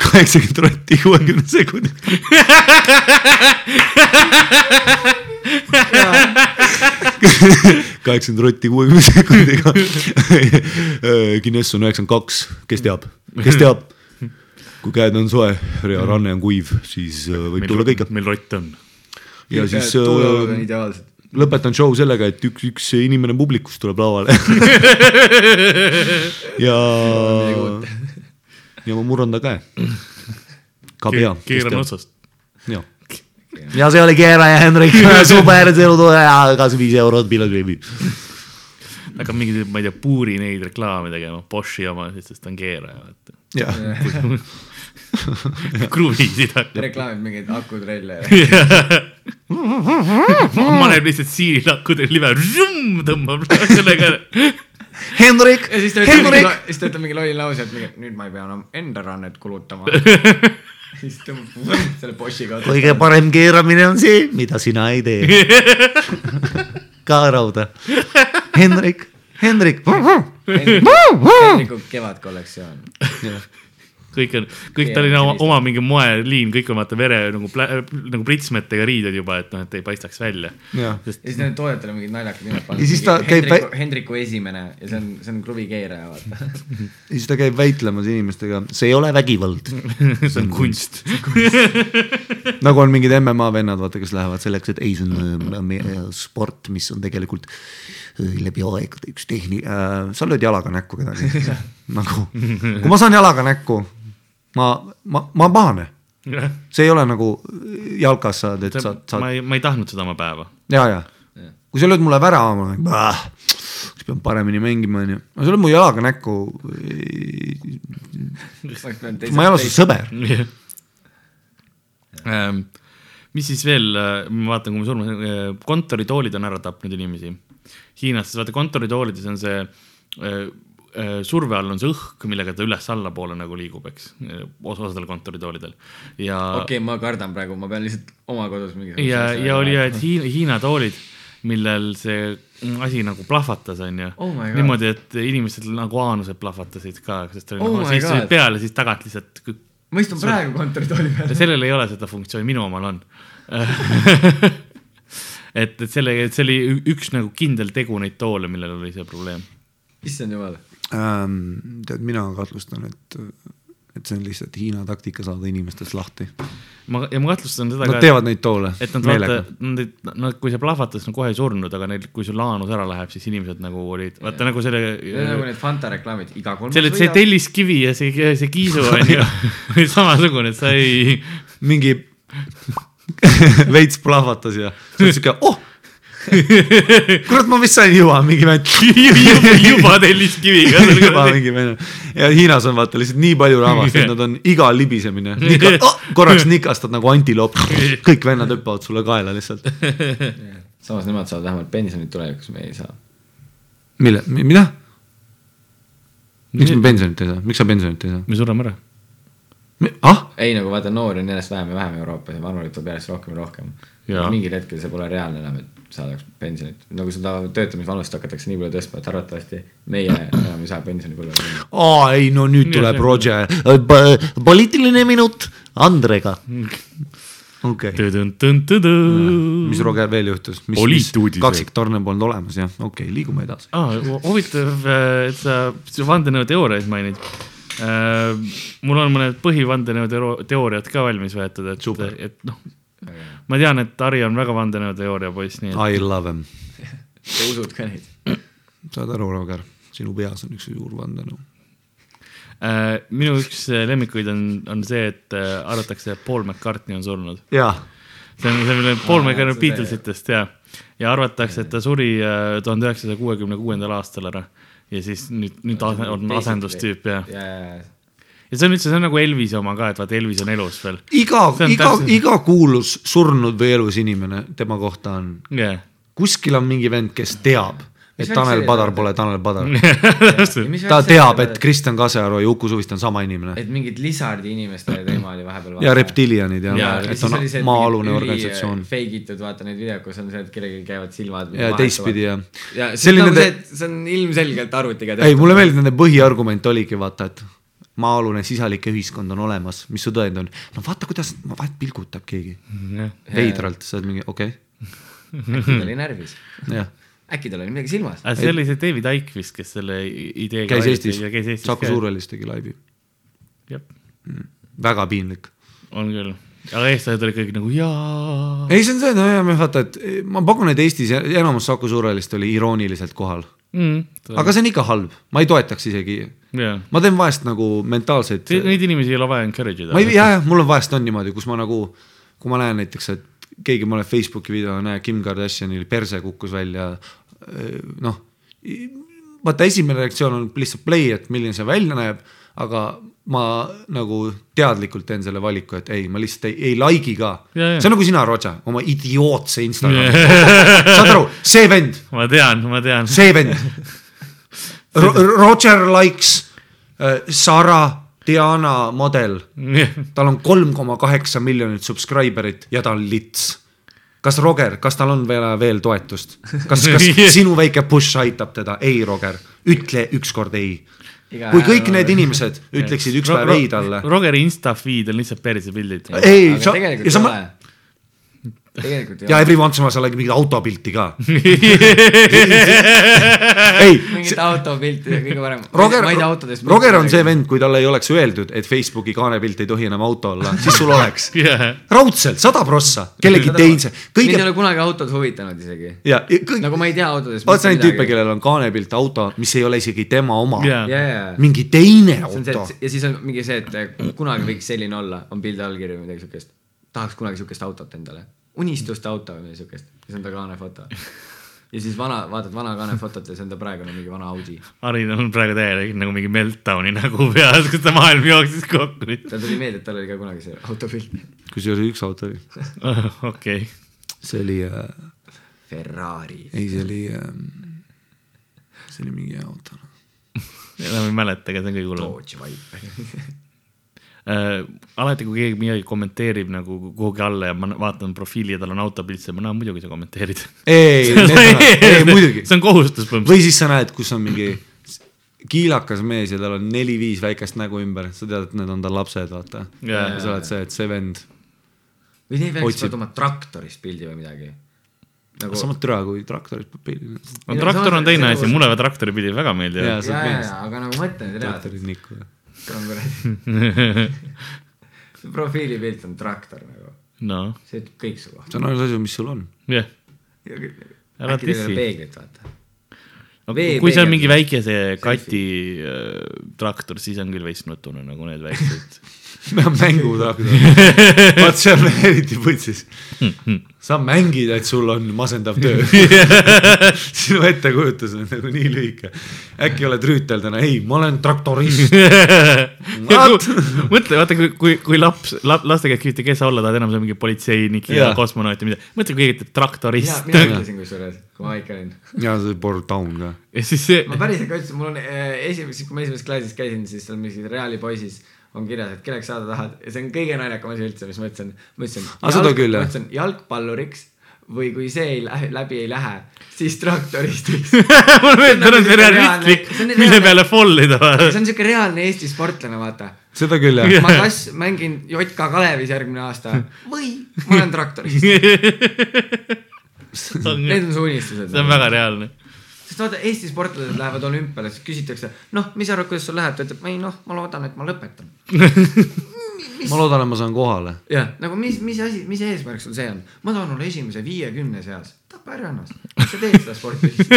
kaheksakümmend rotti kuuekümne sekundi. (laughs) kaheksakümmend rotti kuuekümne sekundiga. Guinness on üheksakümmend kaks, kes teab, kes teab? kui käed on soe ja ranne on kuiv, siis äh, võib tulla kõike. meil rott on. ja siis tuuleolud on äh, ideaalsed. Lõpetan show sellega, et üks, üks inimene publikust tuleb lavale. (laughs) ja, ja ma murran ta käe. ka pea. keeran otsast. ja, ja see oli Keera ja Hendrik, super, kas viis eurot piletilevi. hakkab mingeid, ma ei tea, puuri neid reklaame tegema, Boschi oma, sest ta on keeraja, vaata. jah, (laughs) (laughs) kruvisid hakkab. reklaamib mingeid akutrelle. (laughs) paneb lihtsalt siilakudel live, tõmbab sellega. Hendrik Hendrik,, siis ta ütleb mingi lolli lause, et mingi nüüd ma ei pea enam enda rannet kulutama. (laughs) siis tõmbab selle Boschiga. kõige parem keeramine on see, mida sina ei tee. ka rauda. Hendrik, Hendrik. Hendriku kevadkollektsioon. Kõik on, kõik tal on oma, oma mingi moeliin, kõik on vaata vere nagu, nagu pritsmetega riided juba, et noh, et ei paistaks välja. ja siis need toodetele mingid naljakad nimed Ja siis ta käib Hendriku, esimene ja see on, see on kruvikeeraja, vaata. siis ta käib väitlemas inimestega, see ei ole vägivald. (laughs) see on kunst. nagu on mingid MMA vennad, vaata, kes lähevad selleks, et ei, see on äh, meie sport, mis on tegelikult äh, läbi aegade üks tehni- äh,, sa lööd jalaga näkku kedagi. (laughs) nagu, kui ma saan jalaga näkku, ma, ma, ma pahane, see ei ole nagu jalkas saad, et saad, ma saad ei, ma ei tahtnud seda oma päeva. ja, ja kui sa lööd mulle värava, ma olen, kas pean paremini mängima, onju, no sa lööd mu jalaga näkku. ma ei ole su sõber. Ähm, mis siis veel, ma vaatan, kui me surma, kontoritoolid on ära tapnud inimesi. Hiinas, vaata kontoritoolides on see äh, äh, surve all on see õhk, millega ta üles-allapoole nagu liigub, eks, osadel kontoritoolidel ja okei, ma kardan praegu, ma pean lihtsalt oma kodus mingi. ja, ja oli, et Hiina, Hiina toolid, millel see asi nagu plahvatas, onju Oh niimoodi, et inimestel nagu aanused plahvatasid ka, sest oli Oh nagu, sa istusid God. peale, siis tagant lihtsalt ma istun praegu kontoritooli peal. sellel ei ole seda funktsiooni, minu omal on (laughs) et, et selle, et see oli üks nagu kindel tegu neid toole, millel oli see probleem. issand jumal. Ähm, tead, mina kahtlustan, et, et see on lihtsalt Hiina taktika saada inimestest lahti. ma, ja ma kahtlustan seda Nad ka, teevad neid toole et nad vaata meelega., nad, nad, kui see plahvatas, nad kohe ei surnud, aga neil, kui sul laanus ära läheb, siis inimesed nagu olid, vaata nagu selle nagu need Fanta reklaamid, iga kolmas selle, see. telliskivi ja see, see kiisu on ju (laughs) (laughs) samasugune, et sa ei, mingi (laughs) veits plahvatas ja siis siuke, oh, (laughs) kurat, ma vist sain juba mingi vend. (laughs) juba, juba telliskiviga. (laughs) juba mingi vend ja Hiinas on vaata lihtsalt nii palju rahvast, et nad on iga libisemine Nika,, oh, korraks nikastad nagu antiloop, kõik vennad hüppavad sulle kaela lihtsalt. samas nemad saavad vähemalt pensionit tulevikus, me ei saa. mille, mida? miks me pensionit ei saa, miks sa pensionit ei saa? me sureme ära. ah, ei nagu vaata, noori on järjest vähem ja vähem Euroopas ja vanureid tuleb järjest rohkem ja rohkem. Mingil hetkel see pole reaalne enam, et saadaks pensionit, nagu seda töötamisvanust hakatakse nii palju tõstma, et arvatavasti meie enam ei saa pensionipõlve aa ei no nüüd tuleb Roger, poliitiline minut Andrega. okei. Okay., mis Roger veel juhtus, kaksiktorne polnud olemas jah, okei okay,, liigume edasi. aa, huvitav, et sa sa vandenõuteooriaid mainid. mul on mõned põhivandenõuteooriad ka valmis võetud, et, et noh, ma tean, et Harri on väga vandenõuteooria poiss, nii et I love him, sa usud ka neid? saad aru, Roger, sinu peas on üks suur vandenõu. äh, minu üks lemmikuid on, on see, et äh, arvatakse, et Paul McCartney on surnud. see on, see on Paul McCartney Beatlesitest ja, ja arvatakse, et ta suri äh, tuhande üheksasaja kuuekümne kuuendal aastal ära. Ja siis nüüd, nüüd on asendustüüp ja, ja, ja, see on üldse, see on nagu Elvise oma ka, et vaata Elvis on elus veel. iga iga iga kuulus surnud või elus inimene tema kohta on, jah, kuskil on mingi vend, kes teab, et Tanel Padar pole Tanel Padar. ta teab, et Kristjan Kasearu ja Uku Suviste on sama inimene et mingid lizardi inimeste teema oli vahepeal. ja reptilianid ja, Ja, et on maa-alune organisatsioon Fake itud, vaata neid videoid, kus on see, et kellelgi käivad silmad. ja teistpidi ja. ja See on nagu see, et see on ilmselgelt arvutiga ei, mulle meeldib nende põhiargument oligi vaata, et maa-alune sisalik ühiskond on olemas, mis su tõend on. no vaata, kuidas, vahet pilgutab keegi veidralt, sa oled mingi okei äkki ta oli närvis, okay., äkki tal oli midagi silmas. aga see oli see David Icke vist, kes selle ideega käis Eestis Saku. Suurhallis tegi laivi, jah, väga piinlik. on küll, aga eestlased olid kõik nagu jaa. ei, see on see, no ja me vaata, et ma pakun, et Eestis enamus Saku Suurhallist oli irooniliselt kohal, mm,. aga see on ikka halb, ma ei toetaks isegi, jah, ma teen vahest nagu mentaalseid neid inimesi ei ole vaja encourage ida. ma ei, jah, jah, mul on vahest on niimoodi, kus ma nagu, kui ma näen näiteks, et keegi mõne Facebooki video, näe Kim Kardashianil perse kukkus välja, noh, vaata esimene reaktsioon on lihtsalt play, et milline see välja näeb, aga ma nagu teadlikult teen selle valiku, et ei, ma lihtsalt ei, ei like'i ka. See on nagu sina, Roger, oma idiootse Instagrami, (laughs) saad aru, see vend, ma tean, ma tean. see vend. Roger likes äh, Sara Diana model tal on kolm koma kaheksa miljonit subscriber'it ja ta on lits. kas Roger, kas tal on veel, veel toetust? kas, kas (laughs) sinu väike push aitab teda? ei, Roger, ütle ükskord ei. kui kõik need inimesed ütleksid üks päev ei talle. Rogeri insta feed on lihtsalt perse pildid. ei, sa, ja sa ei ma... ole. tegelikult ja every once in a while sa lähed mingit autopilti ka (laughs) ei, mingit autopilti, kõige parem. Roger. Roger on see. vend, kui talle ei oleks öeldud, et Facebooki kaanepilt ei tohi enam auto olla, siis sul oleks. (laughs) jah, raudselt, sada prossa, kellegi teise, mind ei kõige ole kunagi autod huvitanud isegi. ja, ja kõik, nagu ma ei tea autodest. vaata neid tüüpe, kellel on kaanepilt auto, mis ei ole isegi tema oma, Jaa. ja, ja, mingi teine see on see auto, ja siis on mingi see, et kunagi võiks selline olla, on pildi allkiri või midagi siukest. tahaks kunagi siukest autot endale, unistuste auto või midagi siukest, siis on ta kaane foto. ja siis vana, vaatad vana kaane fotot ja see on ta praegune mingi vana Audi. Harin on praegu täielik nagu mingi meltdown'i nägu peas, kus ta maailm jooksis kokku tal tuli meelde, et tal oli ka kunagi see autopilt. kusjuures üks auto oli, (laughs) okei, see oli äh,, Ferrari. ei see oli äh,, see oli mingi auto. (laughs) enam ei mäleta, aga see on kõige hullem. Dodge Viper. (laughs) äh, alati, kui keegi midagi kommenteerib nagu kuhugi alla ja ma vaatan profiili ja tal on autopilt seal, ma näen muidugi sa kommenteerid. ei (laughs) (laughs) ei muidugi, see on kohustus põhimõtteliselt. või siis sa näed, kus on mingi kiilakas mees ja tal on neli-viis väikest nägu ümber, sa tead, et need on tal lapsed, vaata. Ja sa oled see, et see vend, või need väiksed Otsib. oma traktorist pildi või midagi. nagu sama türa kui traktorit peab pildi. no traktor on teine asi, mulle traktori pildid väga ja, aga nagu et reaalselt traktorid nikku. on kuradi. (laughs) see profiilipilt on traktor nagu, noh, see ütleb kõik su kohta. see on ainus asi, mis sul on. jah. Ära äkki teil ei ole peeglit, vaata. No, Vee- kui see on mingi väikese kati äh, traktor, siis on küll veits nutune nagu need väiksed. (laughs) (laughs) mängutraktor. (laughs) vaat see on eriti putsis. sa mängid, et sul on masendav töö. (laughs) sinu ettekujutus on nagu nii lühike. äkki oled rüüteldana, ei, ma olen traktorist. Mõtle, vaata, kui, kui, kui laps, laste käest küsiti, kes sa olla tahad, enam on mingi politseinik ja Jaa. kosmonaut ja midagi. mõtle, kui keegi ütleb traktorist mina ütlesin kusjuures, kui ma väike olin. ja see Born Down ka. ja siis see, ma päriselt ka ütlesin, mul on äh, esimeses, kui ma esimeses klassis käisin, siis seal mingis Reali poisis on kirjas, et kelleks saada tahad ja see on kõige naljakam asi üldse, mis ma ütlesin. ma ütlesin, küll, jah. ma ütlesin jalgpalluriks või kui see ei lähe, läbi ei lähe, siis traktoristiks. (laughs) mulle meeldib, nagu on see realistlik on, nii mille peale fall ida. see on siuke reaalne Eesti sportlane, vaata. seda küll jah. ma kas mängin JK Kalevis järgmine aasta või ma olen traktorist. Need on su unistused. see on väga reaalne. Sest vaata, Eesti sportlased lähevad olümpiale, siis küsitakse, noh, mis sa arvad, kuidas sul läheb, ta ütleb, ei noh, ma loodan, et ma lõpetan. (laughs) ma loodan, et ma saan kohale. jah, nagu mis, mis asi, mis eesmärk sul see on? ma tahan olla esimese viiekümne seas. tapa ära ennast, sa teed seda sporti siis.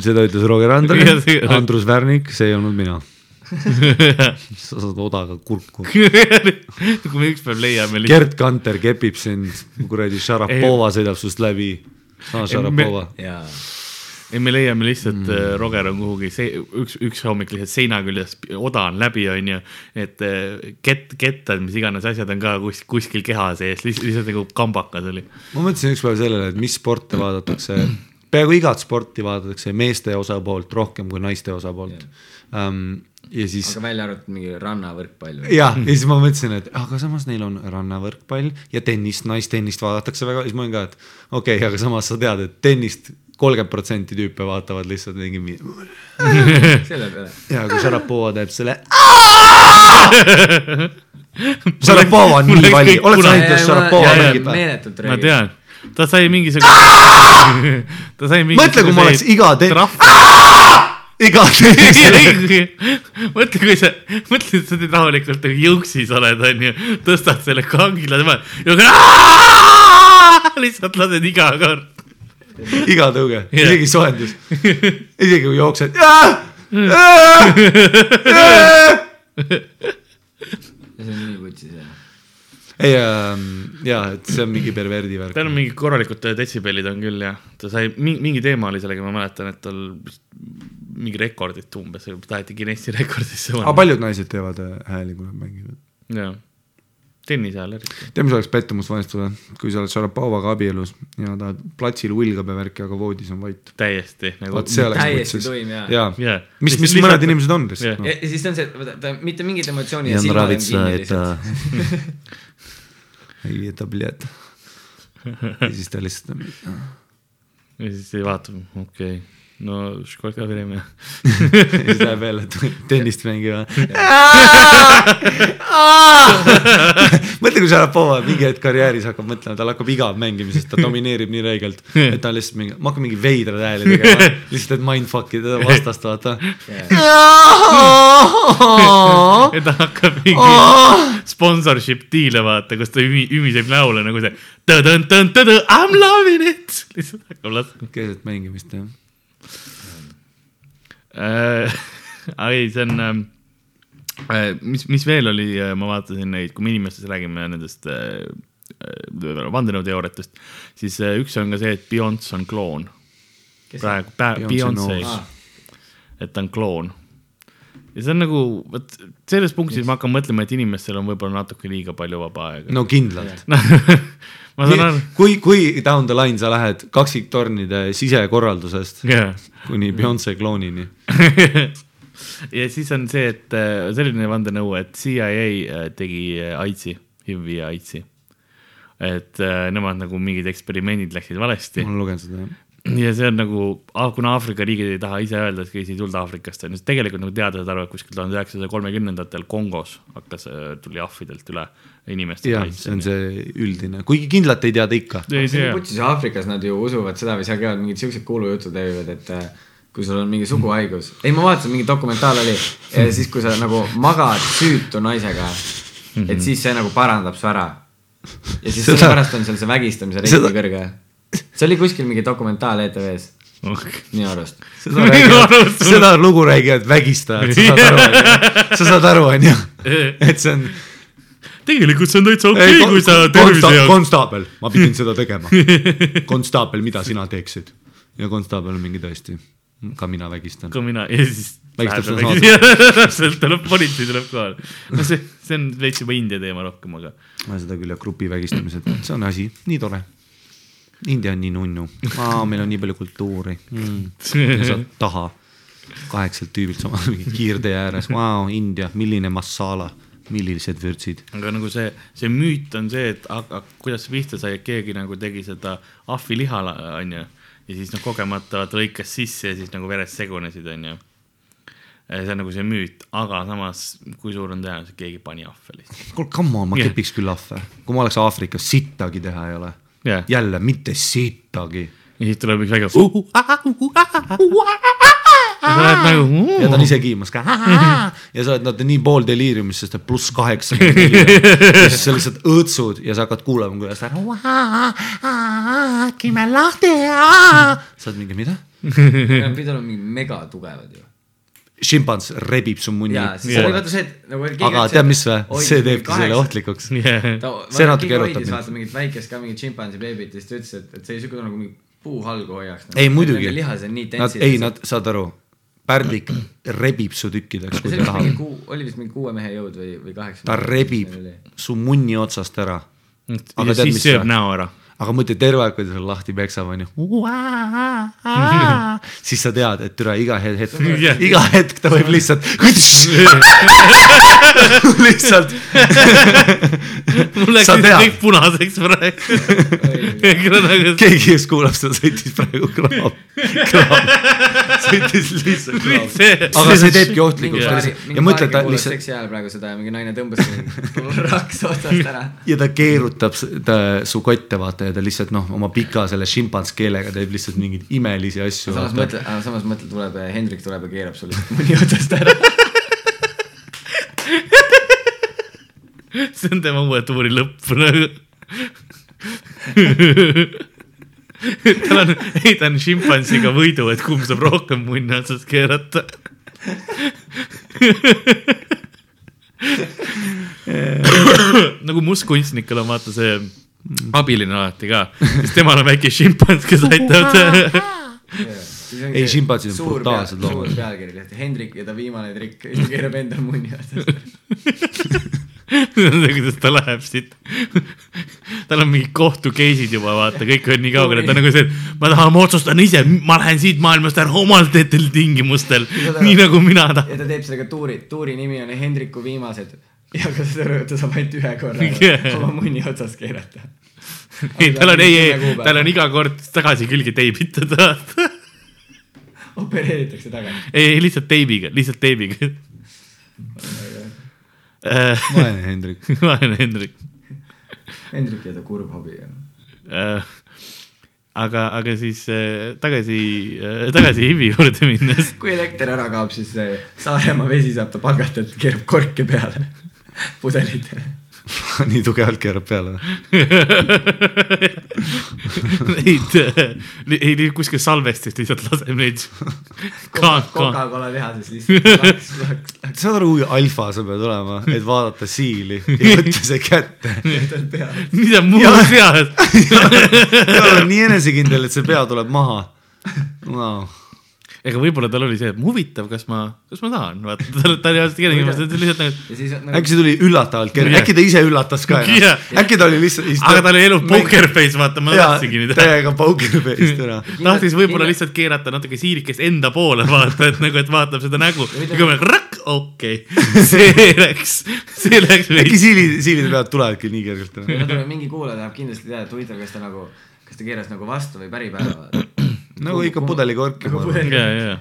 (laughs) seda ütles Roger Andre Ja see-, Andrus Värnik, see ei olnud mina. (laughs) sa saad odaga kurku. kui me ükspäev leiame lihtsalt. Gerd Kanter kepib sind, kuradi Šarapova sõidab sust läbi. Sama Šarapova. jaa. ei, me leiame lihtsalt mm., Roger on kuhugi see üks, üks hommik lihtsalt seina küljes, oda on läbi, onju. et eh, kett, kettad, mis iganes asjad on ka kus, kuskil keha sees, lihtsalt nagu kambakas oli. ma mõtlesin ükspäev sellele, et mis sporte vaadatakse, peaaegu igat sporti vaadatakse meeste osapoolt rohkem kui naiste osapoolt um,. Ja siis aga välja arvatud mingi rannavõrkpall või? ja, ja siis ma mõtlesin, et aga samas neil on rannavõrkpall ja tennist, naistennist vaadatakse väga, siis ma olin ka, et okei okay,, aga samas sa tead, et tennist kolmkümmend protsenti tüüpe vaatavad lihtsalt mingi mi- (laughs) selle peale. ja kui Šarapova teeb selle. (laughs) Šarapova on nii vali, oled sa näinud, kuidas Šarapova mängib meeletult ma räägib. tean, ta sai mingisugune, (laughs) ta sai mõtle, kui ma oleks iga te-, trahv iga teise, (laughs) mõtle, kui sa, mõtle, et sa teed rahulikult nagu jõuksis oled, onju, tõstad selle kangila tema ja lihtsalt lased iga kord. iga tõuge, isegi soojendus, (laughs) isegi kui jooksed. see on nii vutsis jah. ei ähm, ja, et see on mingi perverdi värk. tal on mingid korralikud detsibellid on küll jah, ta sai mingi, teema oli sellega, ma mäletan, et tal mingi rekordit umbes, taheti Guinessi rekordisse aga paljud naised teevad äh, hääli, kui nad mängivad. jah, tennise ajal eriti. tead, mis oleks pettumus valmistada, kui sa oled Šarapovaga abielus ja ta platsil huilgab ja värki, aga voodis on vait. täiesti nagu vot see oleks Täiesti tuim, jaa. jaa Jaa. mis, mis Lihtsalt- mõned inimesed on lihtsalt ja, noh. ja siis ta on see, vaata ta mitte mingit emotsiooni ja Jan Ravitsa, et ta lihtsalt. ei tablett. (laughs) ja siis ta lihtsalt ja siis ei vaata, okei okay no školjka vrijeme. (laughs) Zdaj vele tenist mängiva. (laughs) (laughs) mõtle, kui sa oled poole mingi hetk karjääris hakkab mõtlema, tal hakkab igav mängimisest, ta domineerib nii räigelt, et ta on lihtsalt mingi, ma hakkan mingi veidrad hääli tegema, lihtsalt, et mindfuck ida vastast, vaata. et ta hakkab mingi sponsorship deal'e vaata, kus ta ümi-, ümiseb laule nagu see. I m loving it. lihtsalt hakkab laskma. keset mängimist jah äh,. ei, see on ähm, äh,, mis, mis veel oli, ma vaatasin neid, kui me inimestest räägime nendest äh, äh, vandenõuteooriatest, siis äh, üks on ka see, et Beyonce on kloon. praegu, Beyonce knows., et ta on kloon. ja see on nagu, vot selles punktis ma hakkan mõtlema, et inimestel on võib-olla natuke liiga palju vaba aega. no kindlalt. (laughs) ma saan aru, kui, kui down the line sa lähed kaksiktornide sisekorraldusest jah kuni Beyonce kloonini. (laughs) ja siis on see, et äh, selline vandenõu, et CIA äh, tegi äh, AIDSi, HIV-i ja AIDSi. et nemad nagu mingid eksperimendid läksid valesti ma olen lugenud seda jah. Ja see on nagu, kuna Aafrika riigid ei taha ise öelda, et keegi ei tulnud Aafrikast, on ju, siis tegelikult nagu teadlased arvavad, et kuskil tuhande üheksasaja kolmekümnendatel Kongos hakkas, tuli ahvidelt üle inimeste jah, see on see üldine, kuigi kindlalt ei teada ikka. putsis Aafrikas nad ju usuvad seda või seal käivad mingid siuksed kuulujutud levivad, et äh, kui sul on mingi suguhaigus, ei ma vaatasin, mingi dokumentaal oli ja siis, kui sa nagu magad süütu naisega, et siis see nagu parandab su ära. ja siis Seda- sellepärast on seal see vägistamise nii kõrge. See oli kuskil mingi dokumentaal ETV-s minu arust. seda seda lugu räägivad vägistajad, sa saad aru, onju. sa saad aru, onju, (laughs) et see on. tegelikult see on täitsa okei okay,, kui sa tervise jaoks. konstaabel, ma pidin seda tegema. (laughs) konstaabel, mida sina teeksid? ja konstaabel on mingi tõesti, ka mina vägistan. ka mina ja siis. (laughs) Täpselt tuleb politsei tuleb kohale. no see, see on veits juba India teema rohkem, aga. seda küll jah, grupi vägistamised, see on asi, nii tore. India on nii nunnu, meil on nii palju kultuuri mm.. sa taha kaheksalt tüübilt sama mingi kiirtee ääres, vau, India, milline massala, millised vürtsid. aga nagu see, see müüt on see, et aga kuidas pihta sai, et keegi nagu tegi seda ahviliha, onju. ja siis noh, kogemata vaata lõikas sisse ja siis nagu vered segunesid, onju. see on nagu see müüt, aga samas, kui suur on tõenäosus, et keegi pani ahve lihtsalt. kuule, come on, ma kepiks küll ahve, kui ma oleks Aafrikas, sittagi teha ei ole. Jah. jälle mitte sittagi. ja siis tuleb üks väike. nagu. ja ta on ise kiimas ka. ja sa oled nad nii pool deliiriumis, sest et pluss kaheksakümmend ja siis sa lihtsalt õõtsud ja sa hakkad kuulama, kuidas ta. kime lahti. sa oled mingi, mida? Nad pidid olema mingi megatugevad ju. Šimpans rebib su munni. et nagu. aga tead, mis või? see teebki selle. ohtlikuks. See natuke erutab mind. vaata mingit väikest ka mingit šimpansi beebit ja siis ta ütles, et, et see siuke nagu mingi puuhalgu hoiaks nagu.. ei muidugi. lihas on nii tentsid. ei, nad, saad aru, pärdik rebib su tükkideks, kui see ta oli vist mingi tahab. oli vist mingi kuue mehe jõud või, või kaheksa. ta rebib su munni otsast ära. ja Aga tead, siis sööb näo ära. Aga mõtle terve aeg, kui ta sul lahti peksab, onju. siis sa tead, et üle iga hetk, iga hetk ta võib lihtsalt. (laughs) lihtsalt. mul läks kõik punaseks praegu. (laughs) nagu keegi, kes kuulab seda, sõitis praegu kraab, kraab, sõitis lihtsalt kraab. see, aga see teebki ohtlikuks ja mõtle, ta lihtsalt seksi ajal praegu seda ja mingi naine tõmbas (laughs) raks otsast ära. ja ta keerutab ta, su kotte, vaata ja ta lihtsalt noh, oma pika selle šimpans keelega teeb lihtsalt mingeid imelisi asju. samas mõtle, samas mõtle, tuleb Hendrik tuleb ja keerab sul lihtsalt mõni otsast ära. (laughs) lõpp nagu. (laughs) tal on, ei ta on šimpansiga võidu, et kumb saab rohkem munni otsast keerata. (laughs) nagu mustkunstnikul on vaata see abiline alati ka, siis temal on väike šimpans, kes aitab. Ei, šimpansid on brutaalsed loomad. suur pealkiri, Hendrik ja ta viimane trikk, keerab endal munni otsast. Kuidas ta läheb siit. tal on mingid kohtu case'id juba vaata, kõik on nii kaugel, et ta nagu see, et ma tahan, ma otsustan ise, ma lähen siit maailmast ära omal teetel tingimustel, nii nagu mina tahan. ja ta teeb sellega tuuri, tuuri nimi on Hendriku viimased. ja aga saad aru, et ta saab ainult ühe korra (laughs) Yeah. oma munni otsast keerata. (laughs) ei, tal on, ei, ei, tal on iga kord tagasi külge teibitud, vaata. (laughs) opereeritakse tagasi. ei, ei lihtsalt teibiga, lihtsalt teibiga. Vaene Hendrik. (laughs) vaene Hendrik. Hendrik ja ta kurb hobi on. aga, aga siis äh, tagasi, tagasi Hivi juurde minnes. (laughs) kui elekter ära kaob, siis see Saaremaa vesi saab ta palgata, et keerab korke peale (laughs) pudelitele. Nii tugevalt keerab peale. Neid, ei neid kuskil salvestist lihtsalt laseb neid. Coca-Cola tehases lihtsalt saad aru, kui alfa sa pead olema, et vaadata siili ja (laughs) võtta see kätte. mida muud tead? nii enesekindel, et see pea tuleb maha no.. Ega võib-olla tal oli see, et huvitav, kas ma, kas ma tahan, vaata, ta ta oli ausalt keegi, ta lihtsalt nagu, nagu äkki see tuli üllatavalt kerge, äkki ta ise üllatas ka ennast, äkki ta oli lihtsalt. aga tal oli elu poker face, vaata, ma tahtsingi nüüd. täiega poker face'd ära. (laughs) tahtis võib-olla lihtsalt keerata natuke siirikest enda poole vaata, et nagu, et vaatab seda nägu ja kui ma rakk, okei okay. (laughs) see läks, see läks äkki veits. siili, siilide pead tulevadki nii kergelt ära. ja tuleb mingi kuulaja tahab kindlasti teada, et huvitav, kas ta nagu, kas ta keeras nagu vastu või päripäeva. Nagu ikka pudelikorki, Nagu ma arvan. ja, ja,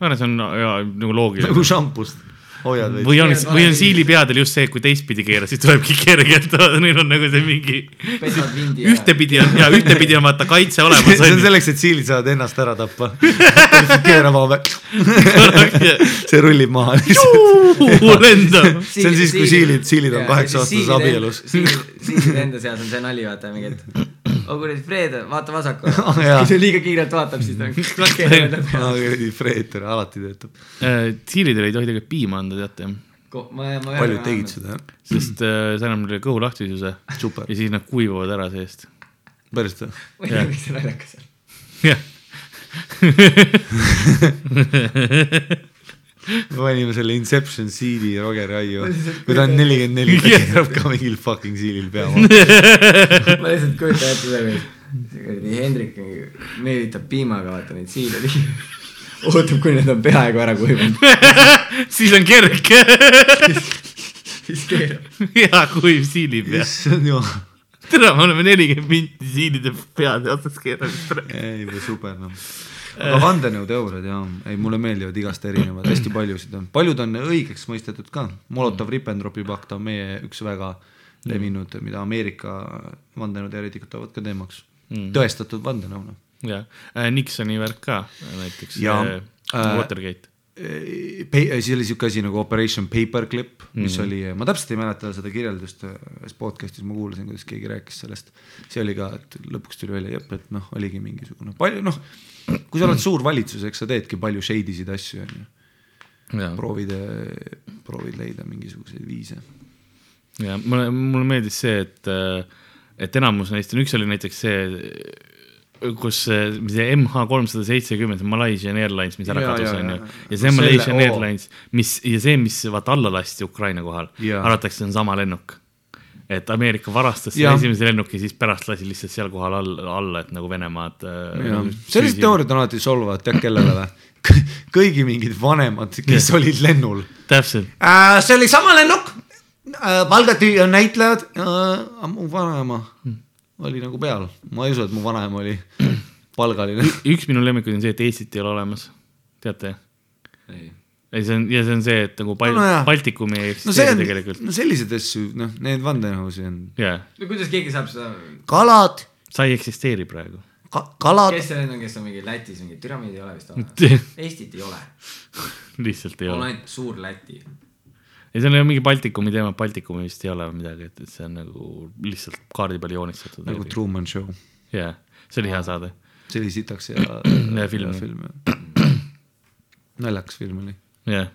ma arvan, see on ja, nagu loogiline nagu. šampust hoiad veits. või on, või on vale siilipeadel just see, et kui teistpidi keerad, siis tulebki (laughs) kergelt, neil on nagu see mingi ühtepidi on ja ühtepidi on vaata kaitse olemas see on selleks, et siilid saavad ennast ära tappa. keerab oma, see rullib maha lihtsalt. lendab. See on siis, kui siilid- siilid on kaheksa aastases abielus. siilide enda seas on see nali, vaata mingi, et oh kuradi Fred, vaata vasakule (laughs) jaa. kui ta liiga kiirelt vaatab, siis ta keerab enda peale. Fred (laughs) alati töötab. siilidele ei tohi tegelikult piima anda, teate, ma, ma. paljud tegid. seda jah, sest äh, see annab neile kõhu lahtisuse super ja, siis nad kuivavad ära seest. päriselt (laughs) või? ma ei tea, miks see naljakas on. jah, (laughs) me panime selle Inception CD Roger Aiu, kui ta on nelikümmend neli, ta (laughs) keerab ka mingil fucking siilil pea maha. ma lihtsalt kujutan ette seda, kui Hendrik meelitab piimaga vaata neid siile ligi. ootab, kuni need on peaaegu ära kuivanud, (laughs) siis on kerge. siis keerab. hea kuiv siilipea. issand jumal, tere, me oleme nelikümmend minti siilide peade otsast keeranud ei super noh. Aga vandenõuteooriad jaa, ei mulle meeldivad igast erinevad, hästi paljusid on, paljud on õigeks mõistetud ka. Molotov-Ribbentropi pakt on meie üks väga levinud, mida Ameerika vandenõuteoreetikud toovad ka teemaks mm.. tõestatud vandenõu noh. jah, Nixoni värk ka näiteks, äh, Watergate. Siis oli siuke asi nagu Operation Paperclip, mis mm. oli, ma täpselt ei mäleta seda kirjeldust, ühes podcast'is ma kuulasin, kuidas keegi rääkis sellest. see oli ka, et lõpuks tuli välja, jep, et noh, oligi mingisugune palju noh, kui sa oled suur valitsus, eks sa teedki palju shady sid asju onju, proovid, proovid leida mingisuguseid viise. ja mulle, mulle meeldis see, et, et enamus neist on, üks oli näiteks see, kus see see MH kolmsada seitsekümmend, Malaysian Airlines, mis ära Ja, kadus, ja, onju ja.. ja see Selle- Malaysian oo. Airlines, mis ja see, mis vaata alla lasti Ukraina kohal, Ja. arvatakse, see on sama lennuk. et Ameerika varastas Ja. selle esimese lennuki, siis pärast lasi lihtsalt seal kohal alla, alla, et nagu Venemaad. sellised teooriad on alati solvavad, tead kellele või? (laughs) kõigi mingid vanemad, kes olid lennul täpselt, äh,. see oli sama lennuk äh,, palgati näitlejad äh,, mu vanaema oli nagu peal, ma ei usu, et mu vanaema oli palgaline. üks minu lemmikuid on see, et Eestit ei ole olemas, teate? ei, see on ja see on see, et nagu Bal- No no. Baltikumi ei no see eksisteeri on tegelikult, no selliseid asju, noh, need vandenõusid on. jaa, no kuidas keegi saab seda, kalad sa ei eksisteeri praegu. ka,, kalad kes see nüüd on, kes on mingi Lätis mingi püramiidi ei ole vist olemas? (laughs) Eestit ei ole, lihtsalt ei on ole. ainult suur Läti. ei, seal ei ole mingi Baltikumi teema, Baltikumi vist ei ole midagi, et, et see on nagu lihtsalt kaardi peal joonistatud. nagu Truman Show, jaa, see oli hea saade. see oli sitaks ja Ja film. film jah. (clears throat) naljakas film oli. jah.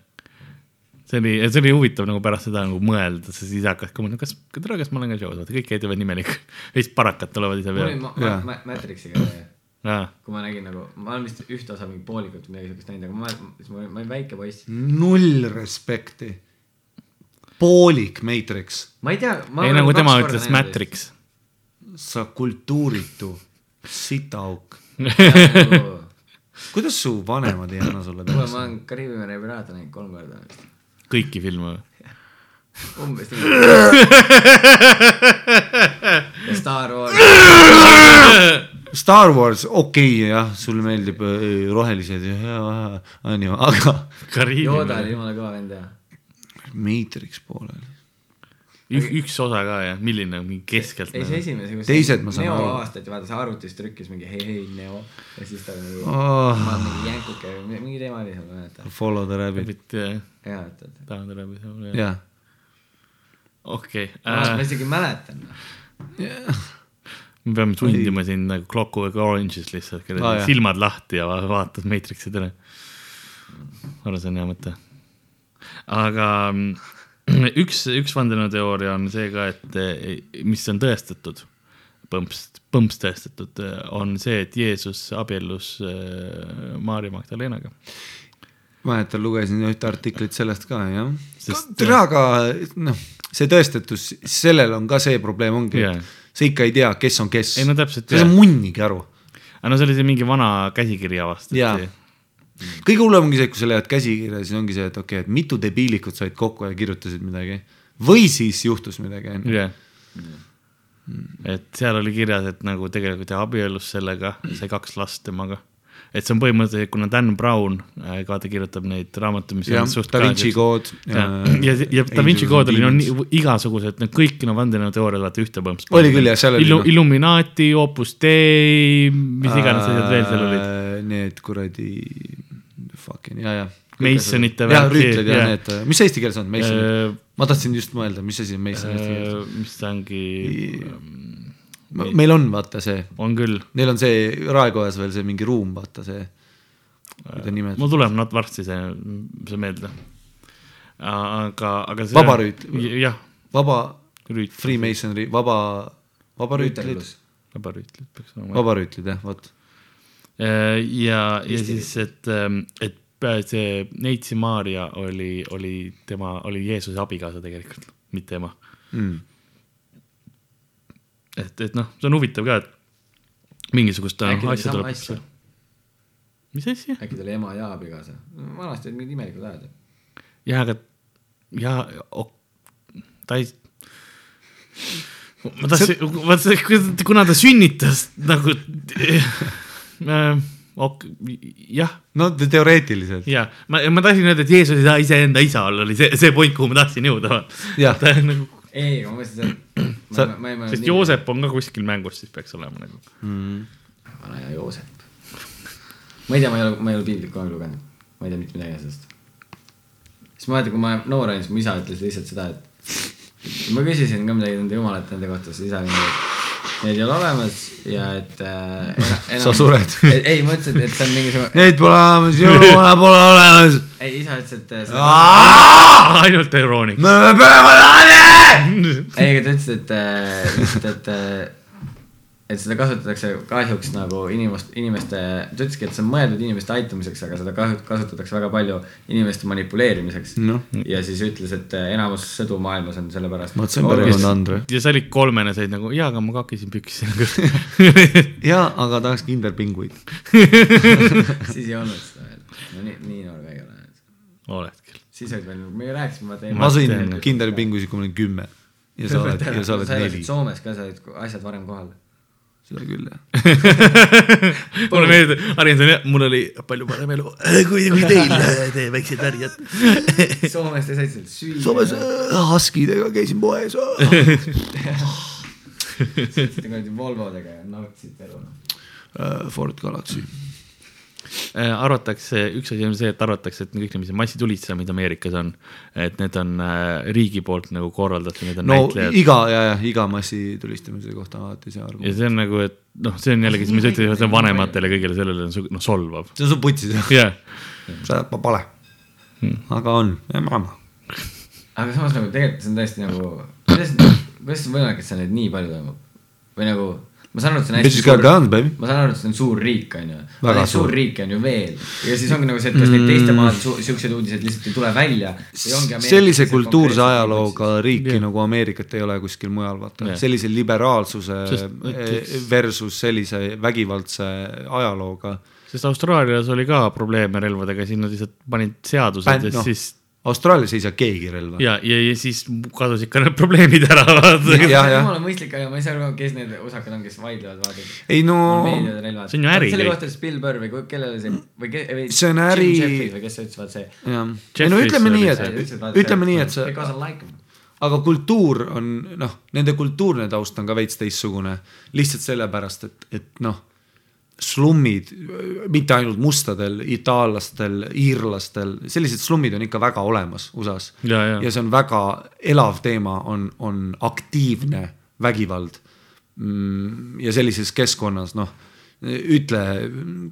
see oli, see oli huvitav nagu pärast seda nagu mõelda, siis hakkas ka mõtlema, kas, tere, kas ma olen ka show's, vaata kõik käituvad nimelik. (laughs) veits parakad tulevad ise peale. ma- Jaa. ma- ma- Matrixiga see, kui ma nägin nagu, ma olen vist ühte osa mingi poolikut või midagi siukest näinud, aga ma, siis ma olin, ma olin väike poiss. null respekti. Poolik Matrix, ma ei tea. ei nagu tema ütles. Matrix. sa kultuuritu sitaauk. (laughs) kuule, kuidas su vanemad ei anna sulle ma peale? olen Kariibi mere piraate näinud kolm korda kõiki filme või? umbes nii. Star Wars. (laughs) Star Wars, okei okay, jah, sulle meeldib äh, rohelised ja onju, aga Yoda oli jumala kõva vend ja. Matrix pooleli. üks, üks osa ka jah, milline, mingi keskelt. ei, see esimene, kus Teised ma saan Neo aru. avastati, vaata see arvutis trükkis mingi hei, hei Neo ja siis ta nagu Oh. mingi jänkuke või mingi teema oli seal, ma ei mäleta. Follow the rabbit, rabbit, jah, jaa, et, et. tahad läbi saada, jah. okei. ma isegi mäletan. me peame sundima sind nagu Clockwork Orange'is lihtsalt, kellel jah. silmad lahti ja va- vaatad Matrixi üle. ma arvan, see on hea mõte. Aga mm, (clears throat) üks, üks vandenõuteooria on see ka, et eh, mis on tõestatud, põmps, põmps tõestatud, on see, et Jeesus abiellus eh, Maarja Magdalenaga. mäletan, lugesin ühte artiklit sellest ka jah Sest-. tere, aga noh, see tõestatus, sellel on ka see probleem ongi yeah., sa ikka ei tea, kes on kes. Ei no täpselt, sa ei saa munnigi aru. aga no see oli see mingi vana käsikiri avastati Jaa. Kõige hullem ongi see, kui sa leiad käsikirja, siis ongi see, et okei okay,, et mitu debiilikut said kokku ja kirjutasid midagi. või siis juhtus midagi, onju. jah. et seal oli kirjas, et nagu tegelikult ta abiellus sellega, sai kaks last temaga. et see on põhimõtteliselt, kuna Dan Brown, ka ta kirjutab neid raamatuid, mis jah on, Da Vinci kood. ja, ja, ja Da Vinci kood oli no igasugused, need kõik no vandenõuteooriad vaata ühte põhimõtteliselt. Oli küll, jah, seal oli, noh. Illuminati, Opus Dei, mis iganes asjad veel seal olid. Äh, Need kuradi, fucking ja, ja. Masonite ja värki, rüütlid ja jah. need, mis eesti keeles on, Masonid? Äh, ma tahtsin just mõelda, mis asi on Mason eesti keeles. mis ta ongi, meil on vaata see, on küll. neil on see Raekojas veel see mingi ruum, vaata see. mida nimetada, mul tuleb nat- varsti see, see meelde. aga, aga see. Vabarüüt- jah, vaba rüüt. Freemasonry, vaba, vabarüütlid, vabarüütlid peaks olema. vabarüütlid jah, vot. ja, ja siis, et, et pea- see Neitsi Maarja oli, oli tema, oli Jeesuse abikaasa tegelikult, mitte ema. Mm. et, et noh, see on huvitav ka, et mingisugust Äkki asja tuleb mis asja? äkki ta oli ema ja abikaasa. vanasti olid mingid imelikud ajad. jah, aga ja ok, ta ei. ma tahtsin, vaata, kuna ta sünnitas nagu äh,, ok, jah, no te- teoreetiliselt, ja ma, ma tahtsin öelda, et Jeesus ei saa iseenda isa olla, oli see, see point, kuhu ma tahtsin jõuda. jah, ta on nagu, ei, ma mõtlesin, et (clears throat) Sa- sest. Joosep on ka kuskil mängus, siis peaks olema nagu. vana hea Joosep. ma ei tea, ma ei ole, ma ei ole piiblit kunagi lugenud. ma ei tea mitte midagi sellest. siis ma mäletan, kui ma noor olin, siis mu isa ütles lihtsalt seda, et ma küsisin ka midagi nende jumalate nende kohta, siis isa oli et neid ei ole olemas ja et äh, ena, (laughs) enam, Sa sured. (laughs) ei, ma ütlesin, et see on mingisugune, Neid pole olemas, jumala (laughs) pole olemas. ei isa ütles, et äh, seda, ainult iroonik. me peame laane. ei, aga ta ütles, et äh, lihtsalt, et äh, et seda kasutatakse kahjuks nagu inimest, inimeste, ta ütleski, et see on mõeldud inimeste aitamiseks, aga seda kasutatakse väga palju inimeste manipuleerimiseks Noh. ja siis ütles, et enamus sõdu maailmas on sellepärast. vot see on perekond Andre. ja sa olid kolmene, said nagu, jaa, aga ma kakkisin püksi (laughs) jaa, aga tahaks kinderpinguid. (laughs) siis ei olnud seda veel, no nii, nii noor ka ei ole. oled küll. siis olid veel, me rääkisime ma sõin kinderpingusid, kui ma olin kümme. ja sa oled, ja sa oled neli. Soomes ka sa olid asjad varem kohal. Seda küll jah. (laughs) mulle meeldib, Arinson, mul oli palju parem elu kui, kui teil, teie väiksed värjad. Soomes te saite süüa. Soomes äh, Huskidega käisin poes. Te olite Volvodega ja nautisite elu. Äh, Ford Galaxy. Äh, arvatakse, üks asi on see, et arvatakse, et kõik need, mis massitulistamised Ameerikas on, et need on äh, riigi poolt nagu korraldatud, need on no näitlejad. iga ja, ja iga massi tulistamise kohta alati see ja argument. see on nagu, et noh, see on jällegi, mis sa ütlesid, see on vanematele kõigile sellele on noh, solvav. see on su putsis jah? jah, sa oled pale. aga on, ema. aga samas nagu tegelikult see on täiesti nagu, kuidas, kuidas on võimalik, et seal neid nii palju toimub? või nagu, ma saan aru, et see on hästi Bitches got guns, ma saan aru, et see on suur riik, on ju. Väga aga suur. suur riik on ju veel ja siis ongi nagu see, et kas neid teiste maade siukseid uudiseid lihtsalt ei tule välja. sellise kultuurse ajalooga riiki Jah. nagu Ameerikat ei ole kuskil mujal, vaata Jah. sellise liberaalsuse Sest- eh, versus sellise vägivaldse ajalooga. sest Austraalias oli ka probleeme relvadega, siin nad lihtsalt panid seadused Bänd- ja noh. siis Austraalias ei saa keegi relva. ja, ja, ja siis kadusid ka need probleemid ära. jumala mõistlik, aga ma ei saa aru, kes need osakad on, kes vaidlevad, vaadake. ei no. See on ju äri selle kohta Burr või kellele see või ke- või See on äri- või kes ütles, vaat see. ei no ütleme nii, et ütleme nii, et see, Because I like them. aga kultuur on noh, nende kultuurne taust on ka veits teistsugune. lihtsalt sellepärast, et, et noh, slummid, mitte ainult mustadel, itaallastel, iirlastel, sellised slummid on ikka väga olemas USA-s. Ja, ja. see on väga elav teema, on, on aktiivne vägivald. ja sellises keskkonnas, noh, ütle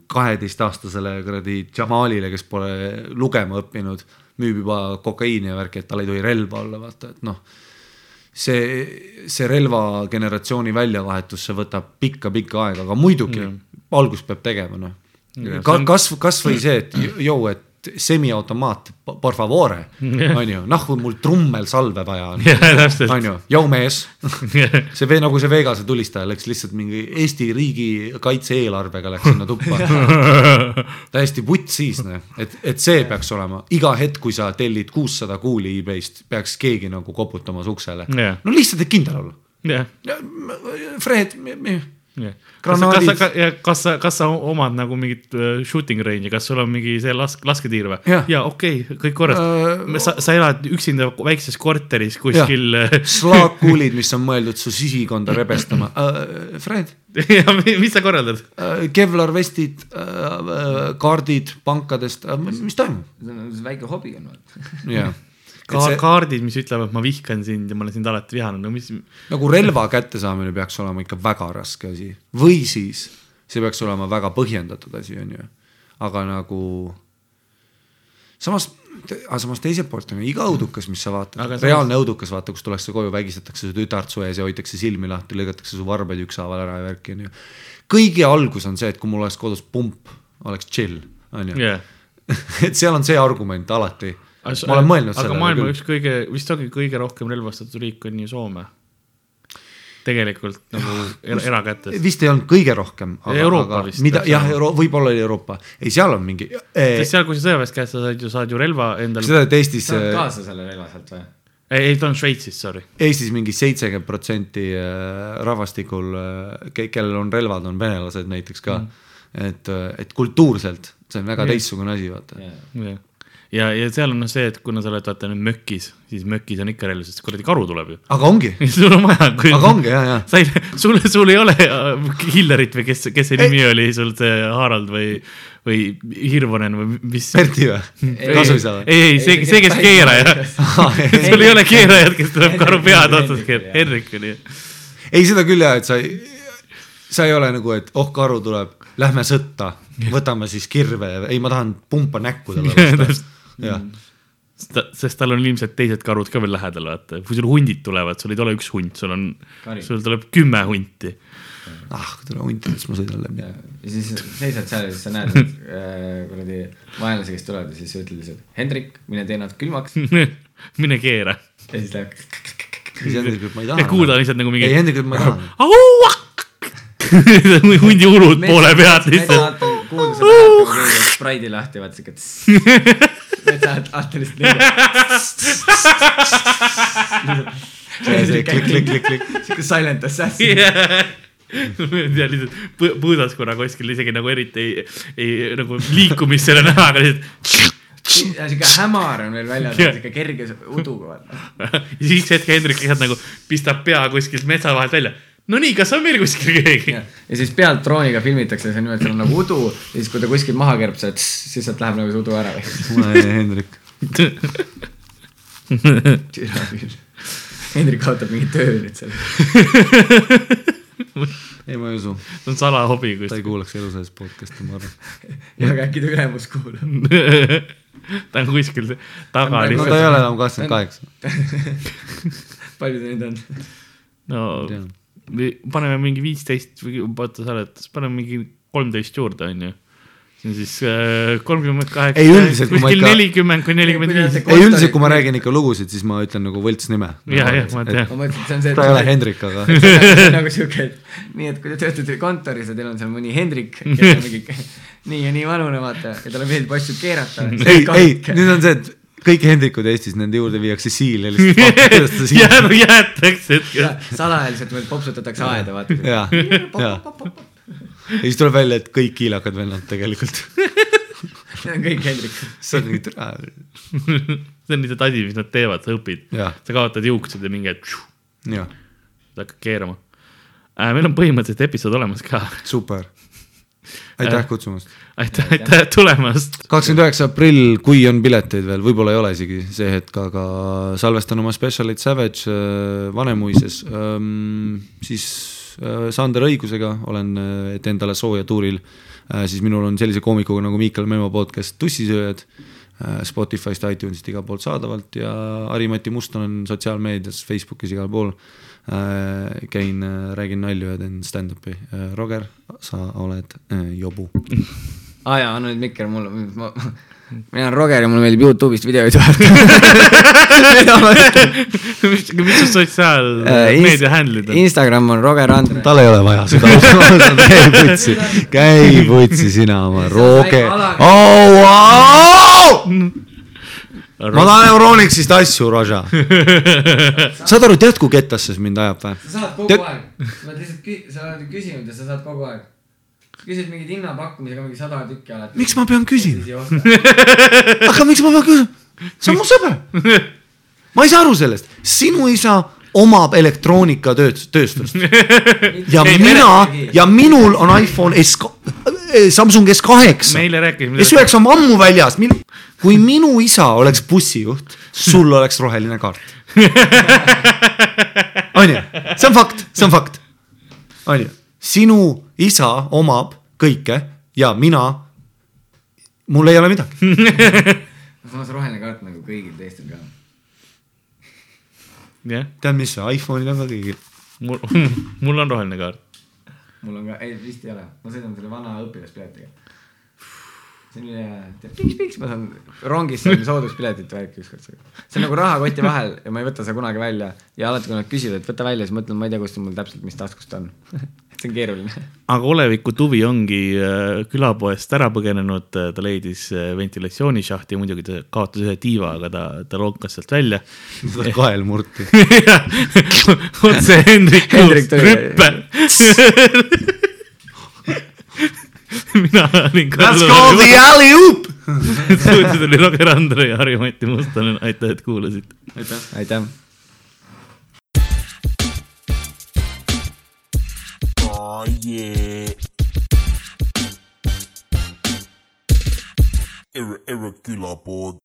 kaheteistaastasele kuradi Jamalile, kes pole lugema õppinud, müüb juba kokaiini ja värki, et tal ei tohi relva olla, vaata, et noh see, see relvageneratsiooni väljavahetus, see võtab pikka-pikka aega, aga muidugi mm. Algust peab tegema, noh. Kas, kasvõi see, et jõu, et semiautomaat, por favore, on ju, nahku mul trummel salve vaja on, on ju, jõu mees. (laughs) see vee nagu see Vegase tulistaja läks lihtsalt mingi Eesti riigi kaitse-eelarvega läks sinna tuppa. (laughs) täiesti vutt siis, noh, et, et see peaks olema. Iga hetk, kui sa tellid kuussada kuuli e-base'ist, peaks keegi nagu koputama su uksele. Jah. no lihtsalt, et kindel olla. jah, Fred, jah. kas, kas, kas, ja kas sa, kas sa omad nagu mingit äh, shooting range'i, kas sul on mingi see lask-, lasketiir või ja okei okay,, kõik korras Äh, uh,. sa, sa elad üksinda väikses korteris kuskil. slaakkuulid, mis on mõeldud su sisikonda rebestama uh,. Fred (laughs) ja mi- mis sa korraldad? uh,, Kevlar vestid uh,, kaardid pankadest uh,, mis toimub? see on see väike hobi on. jah, Ka See- kaardid, mis ütlevad, ma vihkan sind ja ma olen sind alati vihanud, no mis, nagu relva kättesaamine peaks olema ikka väga raske asi või siis see peaks olema väga põhjendatud asi, on ju. aga nagu samas, aga samas teiselt poolt on ju iga õudukas, mis sa vaatad Aga, samas- reaalne õudukas, vaata, kus tullakse koju, vägistatakse su tütart su ees ja hoitakse silmi lahti, lõigatakse su varbaid ükshaaval ära ja värki, on ju. kõige algus on see, et kui mul oleks kodus pump, oleks chill, on ju. (laughs) et seal on see argument alati. Ma olen mõelnud aga sellele maailma küll. üks kõige, vist ongi kõige rohkem relvastatud riik on ju Soome. tegelikult nagu era- erakätes. vist ei olnud kõige rohkem. Euroopa vist, mida, jah, Euro-, võib-olla oli Euroopa, ei seal on mingi eh, sest, seal, kui sa sõjaväest käid, sa saad ju, saad ju relva endale. seda, et Eestis, saad kaasa selle relva sealt või? ei, ei ta on Šveitsis, sorry. Eestis mingi seitsekümmend protsenti äh, rahvastikul, kellel on relvad, on venelased näiteks ka mm.. et, et kultuurselt see on väga teistsugune asi, vaata. ja, ja, ja seal on noh see, et kuna sa oled vaata nüüd mökis, siis mökis on ikka relv, sest kuradi karu tuleb ju. aga ongi, (laughs) sul on vaja, aga ongi ja, ja. sa ei, sul, sul ei ole äh, Hillerit või kes, kes see nimi oli sul see Harald või, või Hirvonen või mis. Perti või? kasuisa või? ei, ei, see, Ei, see, kes keeraja. Ei, (laughs) sul ei ole keerajat, kes tuleb karu pead otsast keerama, jah. Henrik oli. ei, seda küll jah, et sa ei, sa ei ole nagu, et oh, karu tuleb, lähme sõtta, võtame siis kirve, ei, ma tahan pumpa näkku talle (laughs) vastu. jah, sest tal on ilmselt teised karud ka veel lähedal, vaata, kui sul hundid tulevad, sul ei tule üks hunt, sul on sul tuleb kümme hunti. ah, kui tule huntidest ma sõidan läbi. ja siis seisad seal ja siis sa näed neid äh, kuradi vaenlasi, kes tulevad ja siis sa ütled lihtsalt Hendrik, mine tee nad külmaks (laughs) mine keera. ja siis läheb. siis Hendrik ütleb, ma ei ja taha. kuulda lihtsalt nagu mingi ei, Hendrik ütleb, ma ei taha. (laughs) hundi urud poole pealt lihtsalt. Kuulda seda häält nagu keegi spraidi lahti, vaata siuke. metsa alt, alt on see klikk, klikk, klikk, klikk. siuke silent assassin. (laughs) ja lihtsalt põ- põõdaskonna kuskil isegi nagu eriti ei, ei nagu liikumist ei ole näha, aga lihtsalt. ja siuke hämar on veel väljas, Jah. siuke kerge uduga vaata. ja siis hetk Hendrik lihtsalt nagu pistab pea kuskilt metsa vahelt välja. Nonii, kas on veel kuskil keegi? ja siis pealt drooniga filmitakse see niimoodi, seal on nagu udu ja siis, kui ta kuskilt maha kerbseb, siis sealt läheb nagu see udu ära. Hendrik. (laughs) türa küll. Hendrik kaotab mingi töö nüüd seal. (laughs) ei, ma ei usu, see on salahobi ta ei kuskil. kuulaks elu sees podcast'i, ma arvan. ja aga äkki ta ülemus kuulab. (laughs) ta on kuskil taga No no ta ei lihtsalt. ole enam kakskümmend kaheksa. palju ta nüüd on? no või paneme mingi viisteist või oota, sa oled, paneme mingi kolmteist juurde, onju. see on siis kolmkümmend kaheksa. Kuskil nelikümmend kuni nelikümmend viis. ei üldiselt, kui ma räägin ikka lugusid, siis ma ütlen nagu võltsnime. ja, ja ma tean. ma mõtlesin, et see on see, ta ei ole Hendrik, aga (laughs) nagu siuke, et nii, et kui te töötate kontoris ja teil on seal mõni Hendrik, kes on (laughs) mingi nii ja nii vanune, vaata, ja talle meeldib asju keerata. ei, ei, nüüd on see, et kõik Hendrikud Eestis, nende juurde viiakse siil (laughs) ja lihtsalt jääb, jäetakse salajaliselt veel popsutatakse aeda, vaata. ja, ja. ja siis tuleb välja, et kõik kiilakad vennad tegelikult. (laughs) Need on kõik Hendrik. see on mingi türa. see on lihtsalt asi, mis nad teevad, sa õpid. Sa kaotad juuksed ja mingi hetk sa hakkad keerama äh,. meil on põhimõtteliselt episood olemas ka. super. aitäh kutsumast. aitäh, aitäh tulemast. kakskümmend üheksa aprill, kui on pileteid veel, võib-olla ei ole isegi see hetk, aga salvestan oma Specialit Savage äh, Vanemuises ähm,, siis äh, Sander Õigusega olen äh,, et endale sooja tuuril siis minul on sellise koomikuga nagu Miikal Memo podcast Tussisööjad Spotify'st, iTunes'ist igalt poolt saadavalt ja Harri-Mati Must olen sotsiaalmeedias, Facebookis igal pool käin räägin nalju ja teen stand-up'i. Roger, sa oled jobu. (laughs) aa jaa, anna nüüd mikker mulle, ma, mina olen Roger ja mulle meeldib Youtube'ist videoid vaadata. (laughs) mis, mis su sotsiaalmeedia handle'id on? Instagram on Roger Andre. tal ei ole vaja seda, (laughs) käi putsi, käi putsi sina oma Roger väike. ma tahan Euronixist asju, Raja. saad aru, tead, kui kettasse see mind ajab või? sa saad kogu Tead- aeg, sa oled lihtsalt sa oled küsinud ja sa saad kogu aeg. Küsid mingeid hinnapakkumisega mingi sada tükki alati. miks ma pean küsima? (laughs) aga miks ma pean küsima? see on mu sõber. ma ei saa aru sellest, sinu isa omab elektroonikatööstust (laughs) ja Ei, mina ja minul on iPhone S, Samsung S kaheksa. rääkisime S9 on ammu väljas, kui minu isa oleks bussijuht, sul oleks roheline kaart. (laughs) onju, see on fakt, see on fakt. onju, sinu isa omab kõike ja mina, mul ei ole midagi. (laughs) samas roheline kaart nagu kõigil teistel ka. jah, tead, mis iPhone'il on ka kõigil. mul, (laughs) mul on roheline kaart. mul on ka, ei vist ei ole, ma sõidan selle vana õpilaspiletiga. see on üle, piks, piks, ma saan rongis (laughs) saan sooduspiletit värki ükskord. see on nagu rahakoti vahel ja ma ei võta seda kunagi välja ja alati, kui nad küsivad, et võta välja, siis mõtlen, ma ei tea, kust mul täpselt, mis taskust on. See on keeruline. aga oleviku tuvi ongi äh, külapoest ära põgenenud, ta leidis äh, ventilatsioonishahti, muidugi ta kaotas ühe tiiva, aga ta, ta lonkas sealt välja. kael murti. (laughs) otse Hendrik tuli- rüppe. mina olin That's called the alley-oop. (laughs) stuudios oli Roger Andre ja Harri-Mati Mustonen, aitäh, et kuulasite. aitäh. Oh yeah. Ir- irregular board.